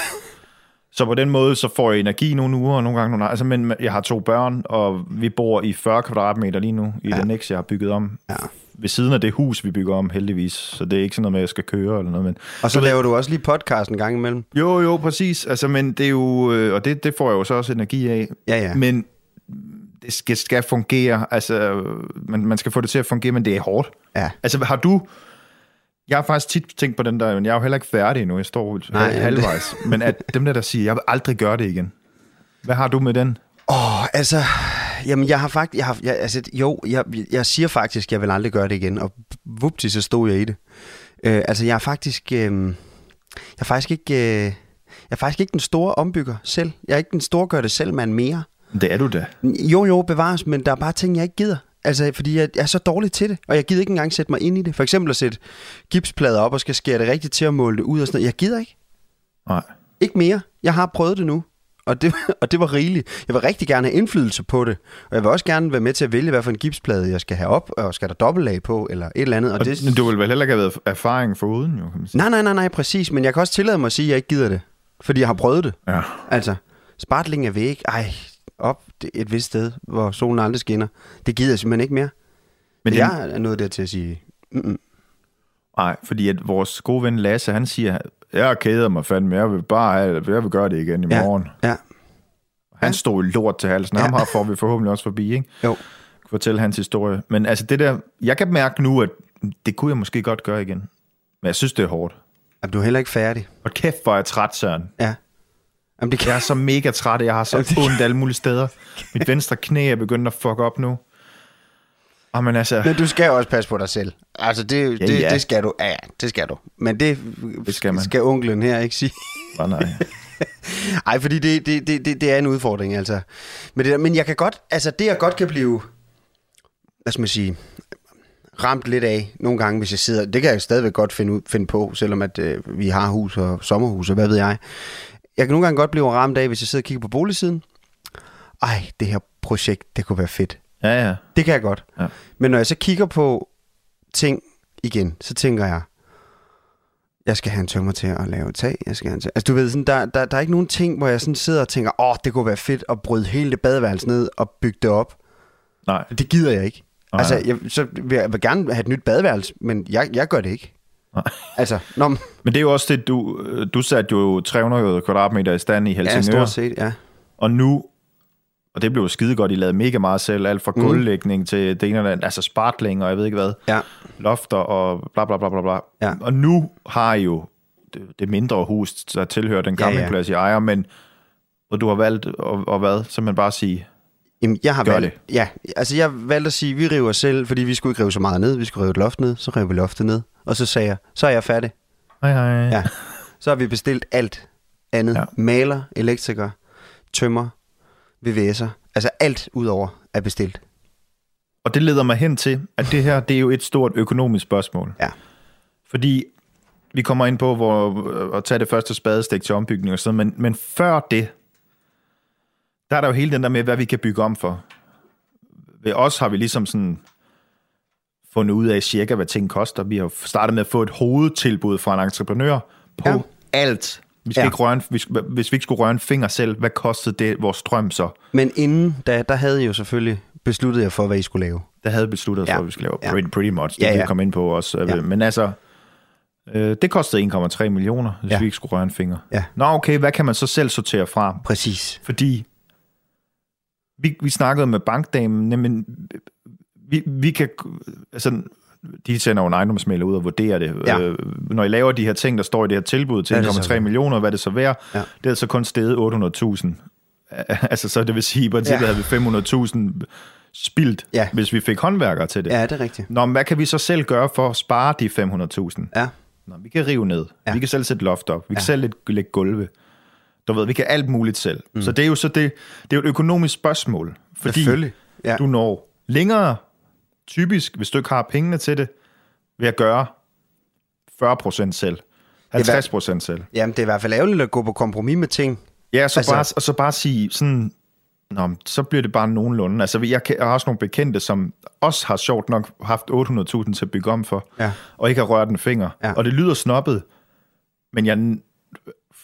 Så på den måde, så får jeg energi nogle uger, og nogle gange nogle altså, Men jeg har to børn, og vi bor i 40 kvadratmeter lige nu, i Ja. den jeg har bygget om. Ja. Ved siden af det hus, vi bygger om, heldigvis. Så det er ikke sådan noget med, at jeg skal køre eller noget. Men Og så laver du også lige podcast en gang imellem. jo, jo, præcis. Altså, men det er jo, øh, og det, det får jeg jo så også energi af. Ja, ja. Men det skal, skal fungere. Altså, man, man skal få det til at fungere, men det er hårdt. Ja. Altså, har du... Jeg har faktisk tit tænkt på den der, men jeg er jo heller ikke færdig endnu. Jeg står Nej, Nej, halvvejs. Men at dem der, der siger, jeg vil aldrig gøre det igen. Hvad har du med den? Åh, oh, altså, jamen jeg har faktisk, jeg har, jeg, altså, jo, jeg, jeg siger faktisk, jeg vil aldrig gøre det igen, og vupti, så stod jeg i det. Øh, altså, jeg er faktisk, øh, jeg er faktisk ikke, øh, jeg er faktisk ikke den store ombygger selv. Jeg er ikke den store gør det selv mand mere. Det er du da. Jo, jo, bevares, men der er bare ting, jeg ikke gider. Altså, fordi jeg, jeg er så dårlig til det, og jeg gider ikke engang sætte mig ind i det. For eksempel at sætte gipsplader op og skal skære det rigtigt til at måle det ud og sådan noget. Jeg gider ikke. Nej. Ikke mere. Jeg har prøvet det nu. Og det, og det var rigeligt. Jeg vil rigtig gerne have indflydelse på det. Og jeg vil også gerne være med til at vælge, hvad for en gipsplade jeg skal have op, og skal der dobbeltlag på, eller et eller andet. Og, Og det, det... Du vil vel heller ikke have været erfaring for uden, jo, kan man sige. nej, nej, nej, nej, præcis. Men jeg kan også tillade mig at sige, at jeg ikke gider det. Fordi jeg har prøvet det. Ja. Altså, spartling er væk. Ej, op et vist sted, hvor solen aldrig skinner. Det gider jeg simpelthen ikke mere. Men det- jeg er nået der til at sige, mm-mm. Nej, fordi at vores gode ven Lasse, han siger, jeg keder mig fandme, jeg vil bare jeg vil gøre det igen i Ja, morgen. ja. Han stod i lort til halsen. Ja. Ham her får vi forhåbentlig også forbi, ikke? Jo. Fortælle hans historie. Men altså det der, jeg kan mærke nu, at det kunne jeg måske godt gøre igen. Men jeg synes, det er hårdt. Jamen, du er heller ikke færdig. Og kæft, hvor er jeg træt, Søren. Ja. Jamen, det kan... Jeg er så mega træt, jeg har så ondt alle mulige steder. Mit venstre knæ er begyndt at fuck op nu. Og men altså, Men du skal også passe på dig selv. Altså, det, Ja, det, ja. det skal du. Ja, det skal du. Men det, Det skal man. skal onklen her ikke sige. oh, nej. Ej, fordi det, det, det, det, det er en udfordring, altså. Men, det men jeg kan godt, altså det jeg godt kan blive, hvad skal man sige, ramt lidt af nogle gange, hvis jeg sidder, det kan jeg stadigvæk godt finde, ud, finde på, selvom at øh, vi har hus og sommerhus og hvad ved jeg. Jeg kan nogle gange godt blive ramt af, hvis jeg sidder og kigger på boligsiden. Ej, det her projekt, det kunne være fedt. Ja, ja. Det kan jeg godt. Ja. Men når jeg så kigger på ting igen, så tænker jeg, jeg skal have en tømmer til at lave tag. Jeg skal have en tag. Altså du ved, sådan, der, der, der er ikke nogen ting, hvor jeg sådan sidder og tænker, åh, det kunne være fedt at bryde hele det badeværelse ned og bygge det op. Nej. Det gider jeg ikke. Nej. Altså, jeg, så vil jeg vil gerne have et nyt badeværelse, men jeg, jeg gør det ikke. Nej. Altså, når, Men det er jo også det, du, du satte jo 300 kvadratmeter i stand i ja, Helsingør. stort set, ja. Og nu, og det blev jo skide godt, I lavede mega meget selv, alt fra Mhm. gulvlægning til det ene eller andet, altså spartling og jeg ved ikke hvad, Ja. lofter og bla bla bla bla bla. Ja. Og nu har I jo det, mindre hus, der tilhører den Ja, ja. campingplads, I ejer, men og du har valgt at, at hvad? Simpelthen bare sige, Jamen, jeg har Gør valgt, ja, altså jeg valgte at sige, vi river selv, fordi vi skulle ikke rive så meget ned. Vi skulle rive et loft ned, så rev vi loftet ned. Og så sagde jeg, så er jeg færdig. hej hej. Ja. Så har vi bestilt alt andet. Ja. Maler, elektriker, tømmer, VVS'er. Altså alt udover er bestilt. Og det leder mig hen til, at det her, det er jo et stort økonomisk spørgsmål. Ja. Fordi vi kommer ind på hvor, at tage det første spadestik til ombygning og sådan men, men før det, der er der jo hele den der med, hvad vi kan bygge om for. Ved os har vi ligesom sådan fundet ud af cirka, hvad ting koster. Vi har startet med at få et hovedtilbud fra en entreprenør på Ja. alt. Vi skal Ja. ikke røre en, hvis, hvis vi ikke skulle røre en finger selv, hvad kostede det vores strøm så? Men inden da, der havde I jo selvfølgelig besluttet jer for, hvad I skulle lave. Der havde besluttet os Ja. for, at vi skulle lave Ja. pretty, pretty much. Det Ja, ja, vi komme ind på også. Ja. Ja. Men altså, øh, det kostede 1,3 millioner, hvis ja. vi ikke skulle røre en finger. Ja. Nå, okay, hvad kan man så selv sortere fra? Præcis. Fordi vi, vi snakkede med bankdamen, men vi, vi kan, altså, de sender jo en ejendomsmæler ud og vurderer det. Ja. Øh, når I laver de her ting, der står i det her tilbud til Hvad er det så 1,3 værd? millioner, hvad det så værd? Ja. Det er så kun steget 800.000. altså, så det vil sige, at i princippet Ja. havde vi 500.000 spildt, Ja. hvis vi fik håndværkere til det. Ja, det er rigtigt. Nå, men hvad kan vi så selv gøre for at spare de 500.000? Ja. Nå, vi kan rive ned. Ja. Vi kan selv sætte loft op. Vi kan Ja. selv lægge, lægge gulve. Du ved, vi kan alt muligt selv. Mm. Så det er jo så det, det er jo et økonomisk spørgsmål. Fordi. Ja. du når længere, typisk, hvis du ikke har pengene til det, ved at gøre 40% selv. 50% selv. Jamen, det er i hvert fald ærgerligt at gå på kompromis med ting. Ja, så Altså- bare, og så bare sige sådan, Nå, så bliver det bare nogenlunde. Altså, jeg, kan, jeg har også nogle bekendte, som også har sjovt nok haft 800.000 til at bygge om for, Ja. og ikke har rørt en finger. Ja. Og det lyder snobbet, men jeg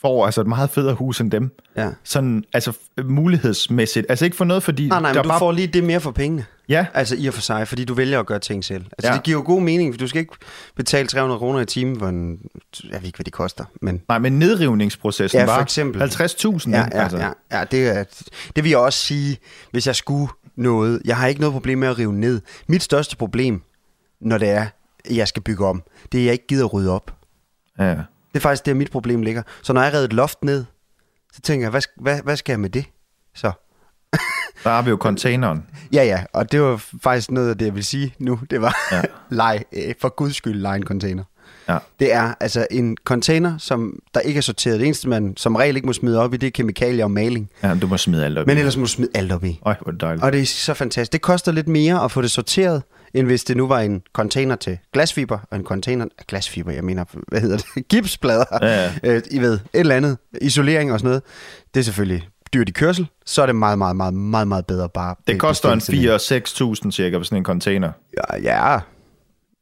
får altså et meget federe hus end dem. Ja. Sådan, altså mulighedsmæssigt. Altså ikke for noget, fordi... Nej, nej, men du bare, får lige det mere for pengene. Ja, Altså i og for sig, fordi du vælger at gøre ting selv. Altså Ja. det giver jo god mening, for du skal ikke betale 300 kroner i timen for en... Jeg ved ikke, hvad det koster, men... nej, men nedrivningsprocessen Ja, for var eksempel. 50.000. Ja, ja, altså. ja, ja det, er, det vil jeg også sige, hvis jeg skulle noget. Jeg har ikke noget problem med at rive ned. Mit største problem, når det er, jeg skal bygge om. Det er, jeg ikke gider at rydde op. Ja. Det er faktisk der, mit problem ligger. Så når jeg redder et loft ned, så tænker jeg, hvad, hvad, hvad skal jeg med det? Så. Der har vi jo containeren. Ja, ja, og det var faktisk noget af det, jeg vil sige nu. Det var, ja. leg, øh, for guds skyld, lege en container. Ja. Det er altså en container, som der ikke er sorteret. Det eneste, man som regel ikke må smide op i, det er kemikalier og maling. Ja, du må smide alt op Men i. ellers må du smide alt op i. Øj, hvor dejligt. Og det er så fantastisk. Det koster lidt mere at få det sorteret, end hvis det nu var en container til glasfiber, og en container af glasfiber, jeg mener, hvad hedder det? Gipsplader. Ja, ja. Øh, I ved, et eller andet. Isolering og sådan noget. Det er selvfølgelig dyrt i kørsel. Så er det meget, meget, meget, meget, meget bedre bare. Det koster en bestille sådan 4-6.000 cirka på sådan en container. Ja, ja.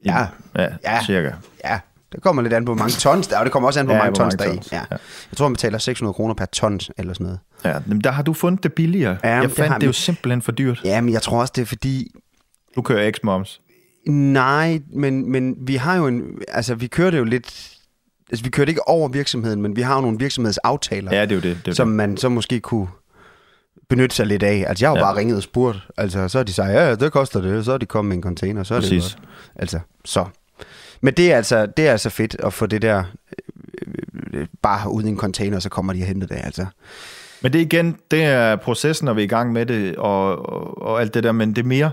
Ja, Ja, Ja. cirka. ja. Det kommer lidt an på, hvor mange tons der er, og det kommer også an på, Ja, hvor mange hvor tons der mange er i. tons. Ja. Ja. Jeg tror, man betaler 600 kroner per ton, eller sådan noget. Ja, men der har du fundet det billigere. Ja, jeg det fandt har det, det jo simpelthen for dyrt. Ja, men jeg tror også, det er fordi, Du kører X-Moms. Nej, men, men vi har jo en... Altså, vi kører det jo lidt... Altså, vi kører det ikke over virksomheden, men vi har jo nogle virksomhedsaftaler, Ja, det er jo det. det, er som det. man så måske kunne benytte sig lidt af. Altså, jeg har jo Ja. bare ringet og spurgt. Altså, så har de sagt, ja, ja, det koster det. Så er de kommet med en container, så er Præcis. det godt. Altså, så. Men det er altså, det er altså fedt at få det der øh, øh, bare ud i en container, så kommer de og henter det, altså. Men det igen, det er processen, når vi er i gang med det, og, og, og alt det der, men det er mere,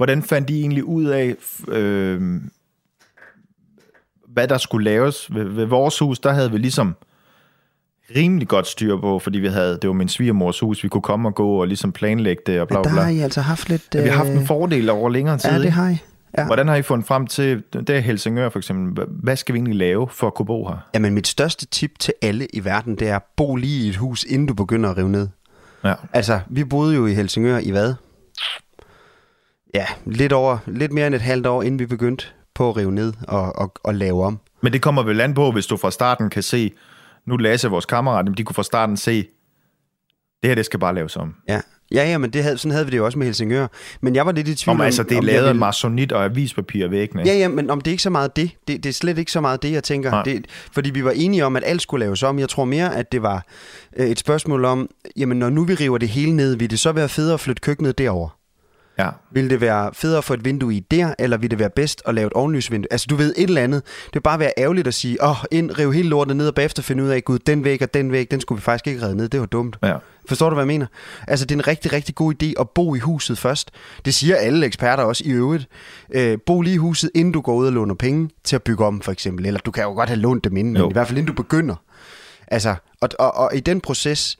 hvordan fandt de egentlig ud af, øh, hvad der skulle laves? Ved, ved vores hus, der havde vi ligesom rimelig godt styr på, fordi vi havde, det var min svigermors hus, vi kunne komme og gå og ligesom planlægge det og bla bla der bla. har I altså haft lidt... Ja, vi har haft en øh, fordel over længere tid. Ja, det har I. Ja. Hvordan har I fundet frem til, det er Helsingør for eksempel, hvad skal vi egentlig lave for at kunne bo her? Jamen, mit største tip til alle i verden, det er, bo lige i et hus, inden du begynder at rive ned. Ja. Altså, vi boede jo i Helsingør i hvad? Ja, lidt, over, lidt mere end et halvt år, inden vi begyndte på at rive ned og, og, og lave om. Men det kommer vel an på, hvis du fra starten kan se, nu Lasse, vores kammerat, de kunne fra starten se, det her, det skal bare laves om. Ja, ja, ja men det havde, sådan havde vi det jo også med Helsingør. Men jeg var lidt i tvivl Om, altså, det er lavet ville- marsonit og avispapir væggene. Ja, ja, men om det er ikke så meget det. Det, det er slet ikke så meget det, jeg tænker. Nej. Det, fordi vi var enige om, at alt skulle laves om. Jeg tror mere, at det var øh, et spørgsmål om, jamen når nu vi river det hele ned, vil det så være federe at flytte køkkenet derover? Ja. Vil det være federe at få et vindue i der, eller vil det være bedst at lave et ovenlysvindue? Altså, du ved et eller andet. Det vil bare være ærgerligt at sige, åh, oh, ind, rive hele lortet ned, og bagefter finde ud af, gud, den væg og den væg, den skulle vi faktisk ikke redde ned. Det var dumt. Ja. Forstår du, hvad jeg mener? Altså, det er en rigtig, rigtig god idé at bo i huset først. Det siger alle eksperter også i øvrigt. Øh, bo lige i huset, inden du går ud og låner penge til at bygge om, for eksempel. Eller du kan jo godt have lånt dem inden, Jo. men i hvert fald inden du begynder. Altså, og, og, og i den proces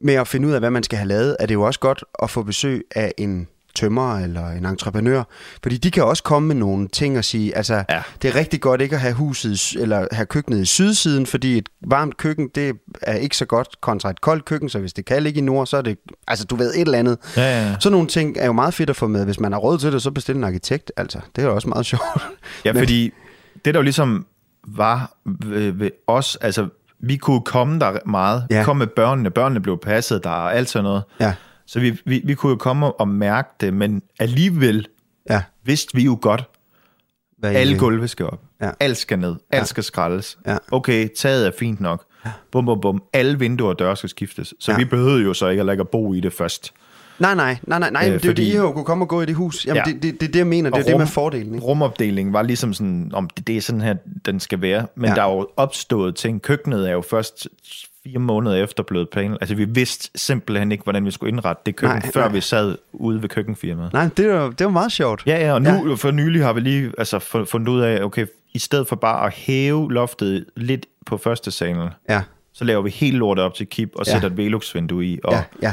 med at finde ud af, hvad man skal have lavet, er det jo også godt at få besøg af en tømrer eller en entreprenør, fordi de kan også komme med nogle ting og sige, altså, Ja. det er rigtig godt ikke at have huset eller have køkkenet i sydsiden, fordi et varmt køkken, det er ikke så godt kontra et koldt køkken, så hvis det kan ligge i nord, så er det, altså du ved, et eller andet. Ja, ja, ja. Sådan nogle ting er jo meget fedt at få med. Hvis man har råd til det, så bestil en arkitekt, altså. Det er jo også meget sjovt. Ja, Men- fordi det der jo ligesom var ved, ved os, altså vi kunne komme der meget, ja. komme med børnene, børnene blev passet der og alt sådan noget. Ja, Så vi, vi, vi kunne jo komme og mærke det, men alligevel ja. vidste vi jo godt, Hvad alle gulve skal op. Ja. Alt skal ned. Alt Ja. skal skraldes. Ja. Okay, taget er fint nok. Bum, bum, bum. Alle vinduer og døre skal skiftes. Så Ja. vi behøvede jo så ikke at lægge at bo i det først. Nej, nej, nej, nej, nej. Øh, det er jo fordi- det, I har jo kunne komme og gå i det hus. Jamen, Ja. det, det, det, er det, jeg mener. Det er jo det med rum- fordelen. Ikke? Rumopdelingen var ligesom sådan, om det, det er sådan her, den skal være. Men ja. der er jo opstået ting. Køkkenet er jo først fire måneder efter blevet planlagt. Altså, vi vidste simpelthen ikke, hvordan vi skulle indrette det køkken, Nej, før nej. vi sad ude ved køkkenfirmaet. Nej, det jo det var meget sjovt. Ja, ja, og nu ja. for nylig har vi lige altså, fu- fundet ud af, okay, i stedet for bare at hæve loftet lidt på første salen, Ja, så laver vi helt lortet op til kip og Ja. sætter et Velux-vindue i. Og, ja, ja.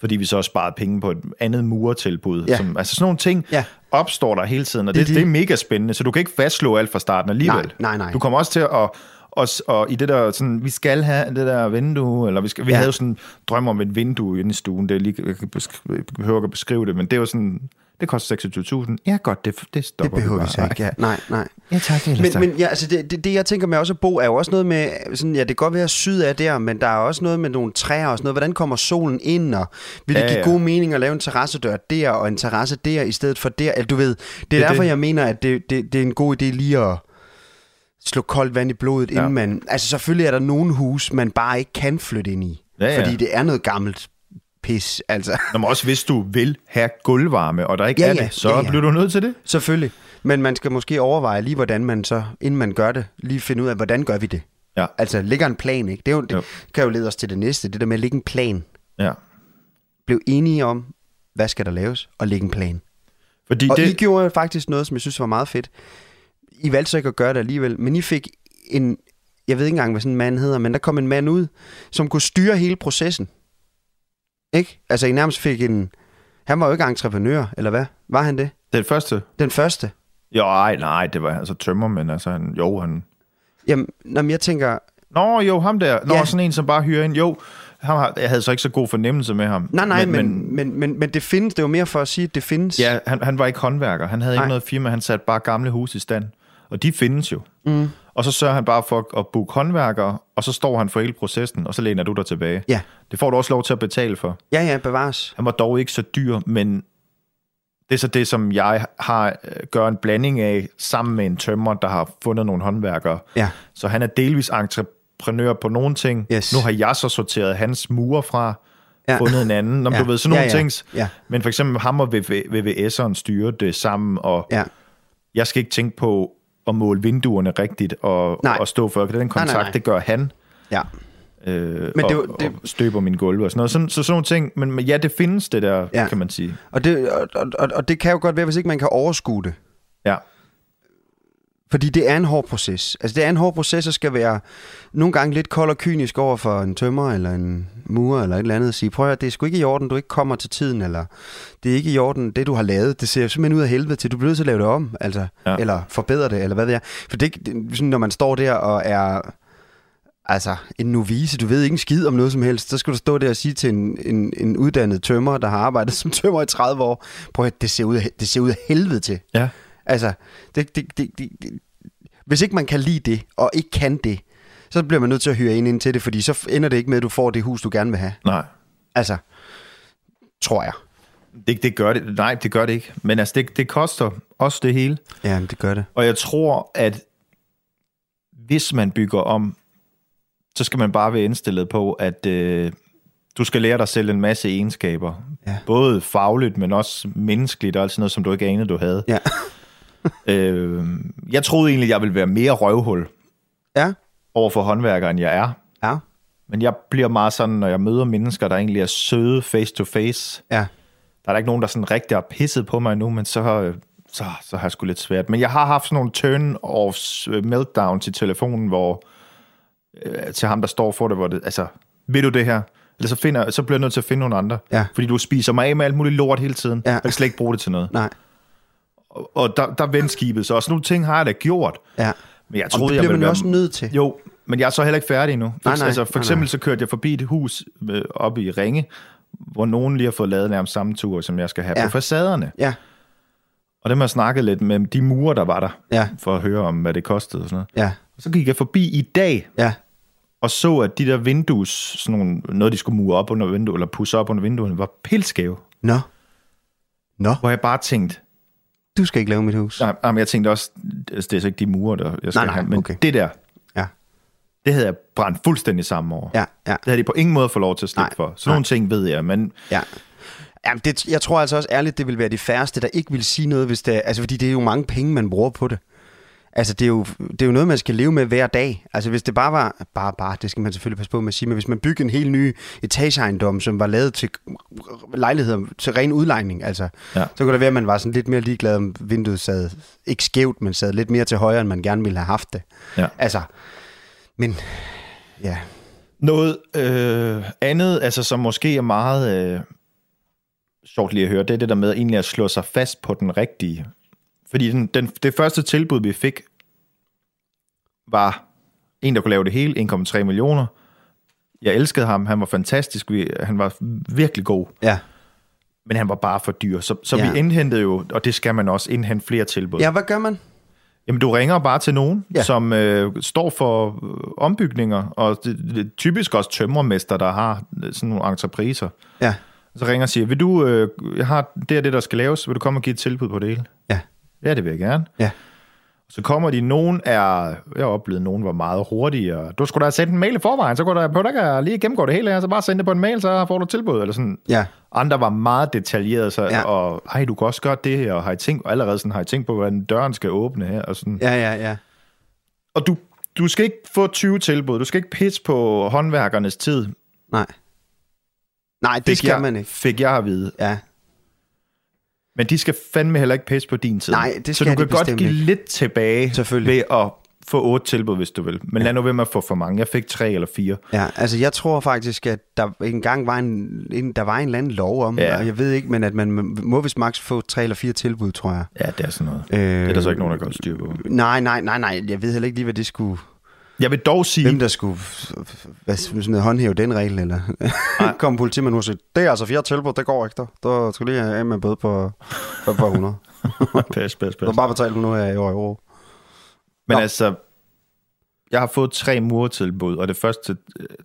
Fordi vi så også sparede penge på et andet murtilbud. Ja. Som, altså sådan nogle ting Ja. opstår der hele tiden, og Det er det, det, de- det er mega spændende. Så du kan ikke fastslå alt fra starten alligevel. Nej, nej, nej. Du kommer også til at... Og, og i det der, sådan, vi skal have det der vindue, eller vi, skal, vi Ja. havde jo sådan drøm om et vindue inde i stuen, det er lige, jeg beskrive, jeg behøver ikke at beskrive det, men det jo sådan, det koster 26.000. Ja, godt, det, det Det stopper behøver vi så ikke. Ja. Nej, nej. Ja, tak, ellers Men, tak. men ja, altså det, det, det, jeg tænker med også at bo, er jo også noget med, sådan, ja, det kan godt være syd af der, men der er også noget med nogle træer og sådan noget. Hvordan kommer solen ind, og vil det Ja, give ja. god mening at lave en terrassedør der, og en terrasse der, i stedet for der? Altså, du ved, det er er derfor, det. jeg mener, at det, det, det er en god idé lige at slå koldt vand i blodet, inden Ja. man... Altså selvfølgelig er der nogle hus, man bare ikke kan flytte ind i, Ja, ja. fordi det er noget gammelt pis, altså. Nå, men også hvis du vil have gulvvarme, og der ikke Ja, er ja, det, så ja, ja. bliver du nødt til det. Selvfølgelig. Men man skal måske overveje lige, hvordan man så, inden man gør det, lige finde ud af, hvordan gør vi det? Ja. Altså, ligger en plan, ikke? Det, er jo, det Jo. kan jo lede os til det næste, det der med at lægge en plan. Ja. Blev enige om, hvad skal der laves, og lægge en plan. Fordi og det, I gjorde jo faktisk noget, som jeg synes var meget fedt. I valgte så ikke at gøre det alligevel, men I fik en, jeg ved ikke engang, hvad sådan en mand hedder, men der kom en mand ud, som kunne styre hele processen. Ikke? Altså, I nærmest fik en... Han var jo ikke entreprenør, eller hvad? Var han det? det første... Den første? Jo, ej, nej, det var altså tømmer, men altså, han, jo, han... Jamen, når jeg tænker... Nå, jo, ham der. Nå, Ja. ja. sådan en, som bare hyrer ind. Jo, ham har, jeg havde så ikke så god fornemmelse med ham. Nej, nej, men, men, men, men, men det findes. Det var mere for at sige, at det findes. Ja, han, han var ikke håndværker. Han havde Nej. ikke noget firma. Han satte bare gamle huse i stand. Og de findes jo. Mm. Og så sørger han bare for at booke håndværkere, og så står han for hele processen, og så læner du dig tilbage. Ja. Det får du også lov til at betale for. Ja, ja, bevares. Han var dog ikke så dyr, men det er så det, som jeg har øh, gør en blanding af, sammen med en tømmer, der har fundet nogle håndværkere. Ja. Så han er delvis entreprenør på nogle ting. Yes. Nu har jeg så sorteret hans mure fra, Ja. fundet en anden. Om Ja. du ved, sådan nogle Ja, ja. ting. Ja. Men for eksempel ham og VV, VVS'eren styrer det sammen, og Ja. jeg skal ikke tænke på at måle vinduerne rigtigt og, Nej. og stå for den kontakt. nej, nej. Det gør han. Ja. Øh, Men og, det jo- det- og støber min gulv og sådan noget. Sådan, så sådan nogle ting. Men, men ja, det findes det der, ja. kan man sige. Og det, og, og, og det kan jo godt være, hvis ikke man kan overskue det. Ja. Fordi det er en hård proces. Altså det er en hård proces, og skal være nogle gange lidt kold og kynisk over for en tømmer eller en murer eller et eller andet. At sige, prøv at det er sgu ikke i orden, du ikke kommer til tiden, eller det er ikke i orden, det du har lavet, det ser simpelthen ud af helvede til, du bliver nødt til at lave det om, altså, ja. Eller forbedre det, eller hvad det er. For det, det, sådan, når man står der og er altså en novice, du ved ikke en skid om noget som helst, så skal du stå der og sige til en, en, en uddannet tømmer, der har arbejdet som tømmer i 30 år, prøv at det ser ud af, det ser ud af helvede til. Ja. Altså, det, det, det, det, det, hvis ikke man kan lide det, og ikke kan det, så bliver man nødt til at hyre en ind til det, fordi så ender det ikke med, at du får det hus, du gerne vil have. Nej. Altså, tror jeg. Det, det gør det. Nej, det gør det ikke. Men altså, det, det koster også det hele. Ja, det gør det. Og jeg tror, at hvis man bygger om, så skal man bare være indstillet på, at øh, du skal lære dig selv en masse egenskaber. Ja. Både fagligt, men også menneskeligt og alt sådan noget, som du ikke anede, du havde. Ja. øh, jeg troede egentlig, jeg ville være mere røvhul Ja. over for håndværkere, end jeg er. Ja. Men jeg bliver meget sådan, når jeg møder mennesker, der egentlig er søde face to face. Ja. Der er der ikke nogen, der sådan rigtig har pisset på mig nu, men så, øh, så, så har jeg sgu lidt svært. Men jeg har haft sådan nogle turn-offs, øh, meltdown til telefonen, hvor øh, til ham, der står for det, hvor det, altså, vil du det her? Eller så, finder, så bliver jeg nødt til at finde nogle andre. Ja. Fordi du spiser mig af med alt muligt lort hele tiden. Ja. Jeg kan slet ikke bruge det til noget. Nej. Og, og der, der vendte skibet så. Og sådan nogle ting har jeg da gjort. Ja. Men jeg Og troede, det jeg bliver ville man være... også nødt til. Jo, men jeg er så heller ikke færdig endnu. Nej, nej, altså, for eksempel nej. så kørte jeg forbi et hus øh, oppe i Ringe, hvor nogen lige har fået lavet nærmest samme tur, som jeg skal have Ja. på facaderne. Ja. Og dem har jeg snakket lidt med de murer, der var der, Ja. for at høre om, hvad det kostede og sådan noget. Ja. Og så gik jeg forbi i dag, Ja. og så, at de der vindues, sådan nogle, noget de skulle mure op under vinduet, eller pusse op under vinduerne, var pilskæve. Nå. Nå. Hvor jeg bare tænkte, Du skal ikke lave mit hus. nej, nej, men jeg tænkte også, altså, det er så ikke de murer, der jeg skal Nej, nej, have, men okay. det der, Ja. det havde jeg brændt fuldstændig sammen over. Ja, ja. Det havde de på ingen måde fået lov til at slippe Nej, for. Sådan nej. nogle ting ved jeg, men Ja. Jamen, det, jeg tror altså også ærligt, det vil være de færreste, der ikke vil sige noget, hvis det altså fordi det er jo mange penge, man bruger på det. Altså, det er, jo, det er jo noget, man skal leve med hver dag. Altså, hvis det bare var... Bare, bare, det skal man selvfølgelig passe på med at sige, men hvis man bygger en helt ny etageejendom, som var lavet til lejligheder til ren udlejning, altså, Ja. så kunne det være, at man var sådan lidt mere ligeglad, om vinduet sad ikke skævt, men sad lidt mere til højre, end man gerne ville have haft det. Ja. Altså, men... Ja, Noget øh, andet, altså som måske er meget øh, sjovt lige at høre, det er det der med egentlig at slå sig fast på den rigtige. Fordi den, den, det første tilbud, vi fik, var en, der kunne lave det hele, 1,3 millioner. Jeg elskede ham, han var fantastisk, vi, han var virkelig god, ja. men han var bare for dyr. Så, så Ja. vi indhentede jo, og det skal man også, indhente flere tilbud. Ja, hvad gør man? Jamen, du ringer bare til nogen, Ja. som øh, står for øh, ombygninger, og det, det typisk også tømmermester, der har øh, sådan nogle entrepriser. Ja. Så ringer og siger, vil du, øh, jeg har det og det, der skal laves, vil du komme og give et tilbud på det hele? Ja. Ja, det vil jeg gerne. Ja. Så kommer de, nogen er, jeg har oplevet, nogen var meget hurtigere. Du skulle da have sendt en mail i forvejen, så kunne der på der lige gennemgå det hele her, så bare sende det på en mail, så får du tilbud, eller sådan. Ja. Andre var meget detaljerede, så, Ja. og ej, du kan også gøre det her, og har I tænkt, allerede sådan, har I tænkt på, hvordan døren skal åbne her, og sådan. Ja, ja, ja. Og du, du skal ikke få 20 tilbud, du skal ikke pitche på håndværkernes tid. Nej. Nej, det Fik skal man ikke. Fik jeg at vide. Ja. Men de skal fandme heller ikke pitche på din tid. Nej, det Så skal du de kan godt give ikke. lidt tilbage ved at få otte tilbud, hvis du vil. Men lad nu være med at få for mange. Jeg fik tre eller fire. Ja, altså jeg tror faktisk, at der engang var en, en, der var en eller anden lov om, ja. Ja. og jeg ved ikke, men at man må vist maks få tre eller fire tilbud, tror jeg. Ja, det er sådan noget. Øh, Det er der så ikke nogen, der gør styr på. Nej, nej, nej, nej, jeg ved heller ikke lige, hvad det skulle... Jeg vil dog sige... Hvem der skulle hvad, sådan håndhæve den regel, eller kom politimanden og sige, det er altså fire tilbud, det går ikke, der. Der skal du lige have med bøde på, på, på 100. pas, pas, Du pas. bare betalt nu her i år i år. Men Nå. altså, jeg har fået tre murtilbud, og det første,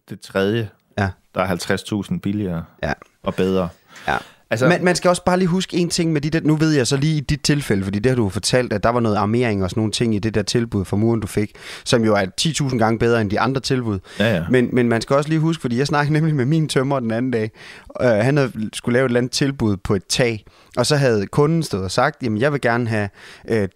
det tredje, Ja. der er 50.000 billigere Ja. og bedre. Ja. Altså, Man, man skal også bare lige huske en ting med de der, nu ved jeg så lige i dit tilfælde, fordi det har du fortalt, at der var noget armering og sådan nogle ting i det der tilbud for muren, du fik, som jo er 10.000 gange bedre end de andre tilbud. Ja, ja. Men, men man skal også lige huske, fordi jeg snakkede nemlig med min tømmer den anden dag, øh, han havde skulle lave et eller andet tilbud på et tag, og så havde kunden stået og sagt, jamen jeg vil gerne have øh,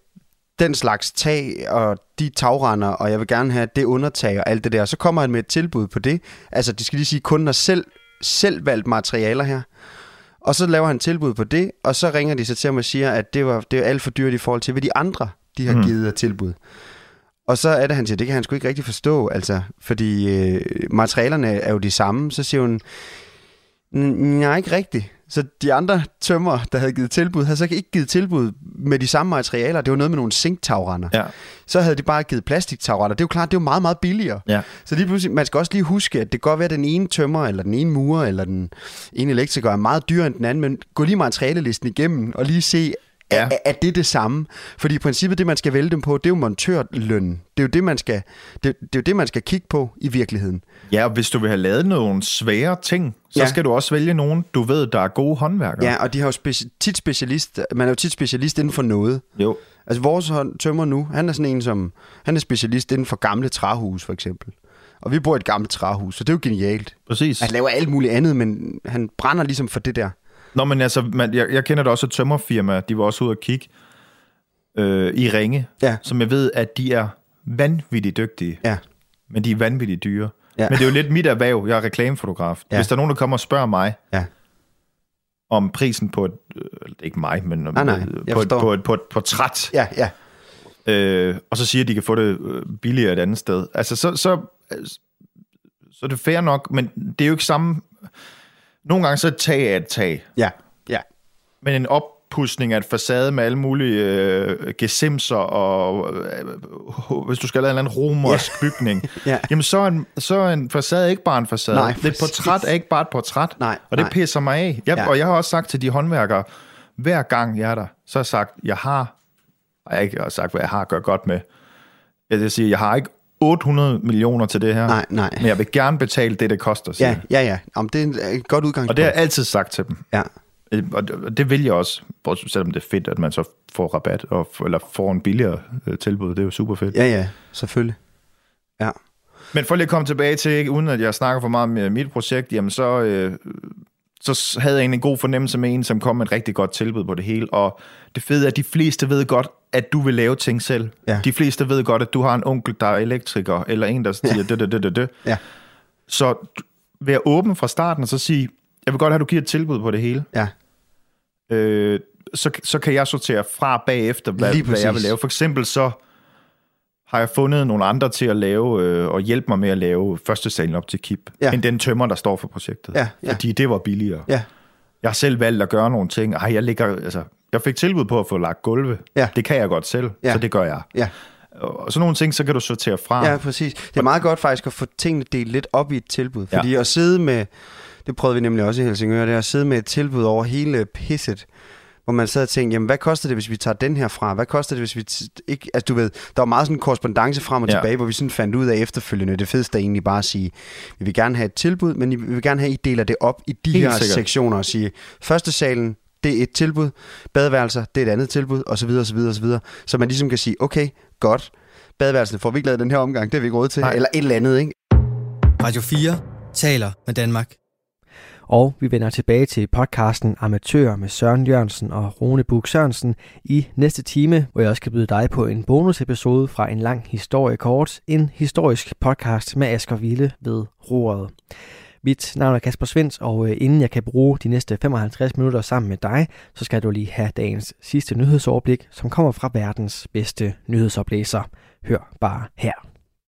den slags tag og de tagrender, og jeg vil gerne have det undertag og alt det der. Så kommer han med et tilbud på det. Altså, det skal lige sige, at kunden har selv, selv valgt materialer her. Og så laver han tilbud på det, og så ringer de så til ham og siger, at det, var, det er alt for dyrt i forhold til, hvad de andre de har Mm. givet af tilbud. Og så er det, han siger, det kan han sgu ikke rigtig forstå, altså, fordi øh, materialerne er jo de samme. Så siger hun, "N- nej, ikke rigtigt. Så de andre tømmer, der havde givet tilbud, havde så ikke givet tilbud med de samme materialer. Det var noget med nogle zinktagrænder. Ja. Så havde de bare givet plastiktagrænder. Det er jo klart, det er jo meget, meget billigere. Ja. Så lige pludselig, man skal også lige huske, at det kan godt være, at den ene tømmer, eller den ene murer, eller den ene elektriker er meget dyrere end den anden, men gå lige materialelisten igennem, og lige se, Ja. er, er det det samme? Fordi i princippet, det man skal vælge dem på, det er jo montørlønnen. Det er jo det, man skal, det, det, er jo det, man skal kigge på i virkeligheden. Ja, og hvis du vil have lavet nogle svære ting, så Ja. skal du også vælge nogen, du ved, der er gode håndværkere. Ja, og de har jo speci- tit specialist, man er jo tit specialist inden for noget. Jo. Altså vores tømmer nu, han er sådan en, som, han er specialist inden for gamle træhus, for eksempel. Og vi bor i et gammelt træhus, så det er jo genialt. Præcis. Han laver alt muligt andet, men han brænder ligesom for det der. Nå, men altså, man, jeg, jeg kender da også et tømmerfirma, de var også ude at kigge øh, i Ringe, Ja. som jeg ved, at de er vanvittigt dygtige, Ja. men de er vanvittigt dyre. Ja. Men det er jo lidt mit erhverv, jeg er reklamefotograf. Ja. Hvis der er nogen, der kommer og spørger mig, Ja. om prisen på et, øh, ikke mig, men Nej, nej, øh, på, et, på, et, på et portræt, Ja, ja. øh, og så siger, at de kan få det øh, billigere et andet sted. Altså, så, så, øh, så er det fair nok, men det er jo ikke samme... Nogle gange så er et tag af et tag. Ja, ja. Men en oppudsning af et facade med alle mulige øh, gesimser, og øh, hvis du skal lave en eller anden romersk ja. bygning, Ja. jamen så er, en, så er en facade ikke bare en facade. Nej, det er et portræt er ikke bare et portræt. Nej, og det nej. pisser mig af. Jeg, Ja. Og jeg har også sagt til de håndværkere, hver gang jeg er der, så har jeg sagt, jeg har, og jeg har ikke sagt, hvad jeg har at gøre godt med. Jeg vil sige, jeg har ikke 800 millioner til det her, Nej, nej. men jeg vil gerne betale det, det koster. siger Ja, ja, ja. Om det er et godt udgangspunkt. Og det har jeg altid sagt til dem. Ja, Øh, Og det, og det vil jeg også, selvom det er fedt, at man så får rabat, og, eller får en billigere øh, tilbud. Det er jo super fedt. ja, ja. Selvfølgelig. Ja. Men for lige at komme tilbage til, ikke, uden at jeg snakker for meget om øh, mit projekt, jamen så, øh, så havde jeg en god fornemmelse med en, som kom med et rigtig godt tilbud på det hele. Og det fede er, at de fleste ved godt, at du vil lave ting selv. Ja. De fleste ved godt, at du har en onkel, der er elektriker, eller en, der siger det, det, det, det, det. Ja. Så vær åben fra starten, og så sige, jeg vil godt have, at du giver et tilbud på det hele. Ja. øh, så, så kan jeg sortere fra bagefter, hvad, hvad jeg vil lave. For eksempel så har jeg fundet nogle andre til at lave øh, og hjælpe mig med at lave første salen op til KIP, Ja. end den tømmer, der står for projektet. Ja, ja. Fordi det var billigere. Ja. Jeg har selv valgt at gøre nogle ting. Ej, jeg, ligger, altså, jeg fik tilbud på at få lagt gulve. Ja. Det kan jeg godt selv, Ja. så det gør jeg. Ja. Og sådan nogle ting, så kan du sortere fra. Ja, præcis. Det er meget godt faktisk at få tingene delt lidt op i et tilbud. Fordi at sidde med, det prøvede vi nemlig også i Helsingør, det er at sidde med et tilbud over hele pisset, hvor man sad og tænkte, jamen hvad koster det, hvis vi tager den her fra? Hvad koster det, hvis vi t- ikke... Altså du ved, der var meget sådan en korrespondence frem og Ja. tilbage, hvor vi sådan fandt ud af efterfølgende, det fedeste er egentlig bare at sige, vi vil gerne have et tilbud, men vi vil gerne have, at I deler det op i de Helt her sikkert. sektioner og sige, første salen, det er et tilbud. Badeværelser, det er et andet tilbud, osv. osv. osv. Så man ligesom kan sige, okay, godt, badeværelset får vi ikke lavet den her omgang, det har vi ikke råd til, Nej. eller et eller andet, ikke? Radio 4 taler med Danmark. Og vi vender tilbage til podcasten Amatør med Søren Jørgensen og Rune Bug Sørensen i næste time, hvor jeg også kan byde dig på en bonusepisode fra en lang historie kort, en historisk podcast med Asger Ville ved roret. Mit navn er Kasper Svens, og øh, inden jeg kan bruge de næste 55 minutter sammen med dig, så skal du lige have dagens sidste nyhedsoverblik, som kommer fra verdens bedste nyhedsoplæser. Hør bare her.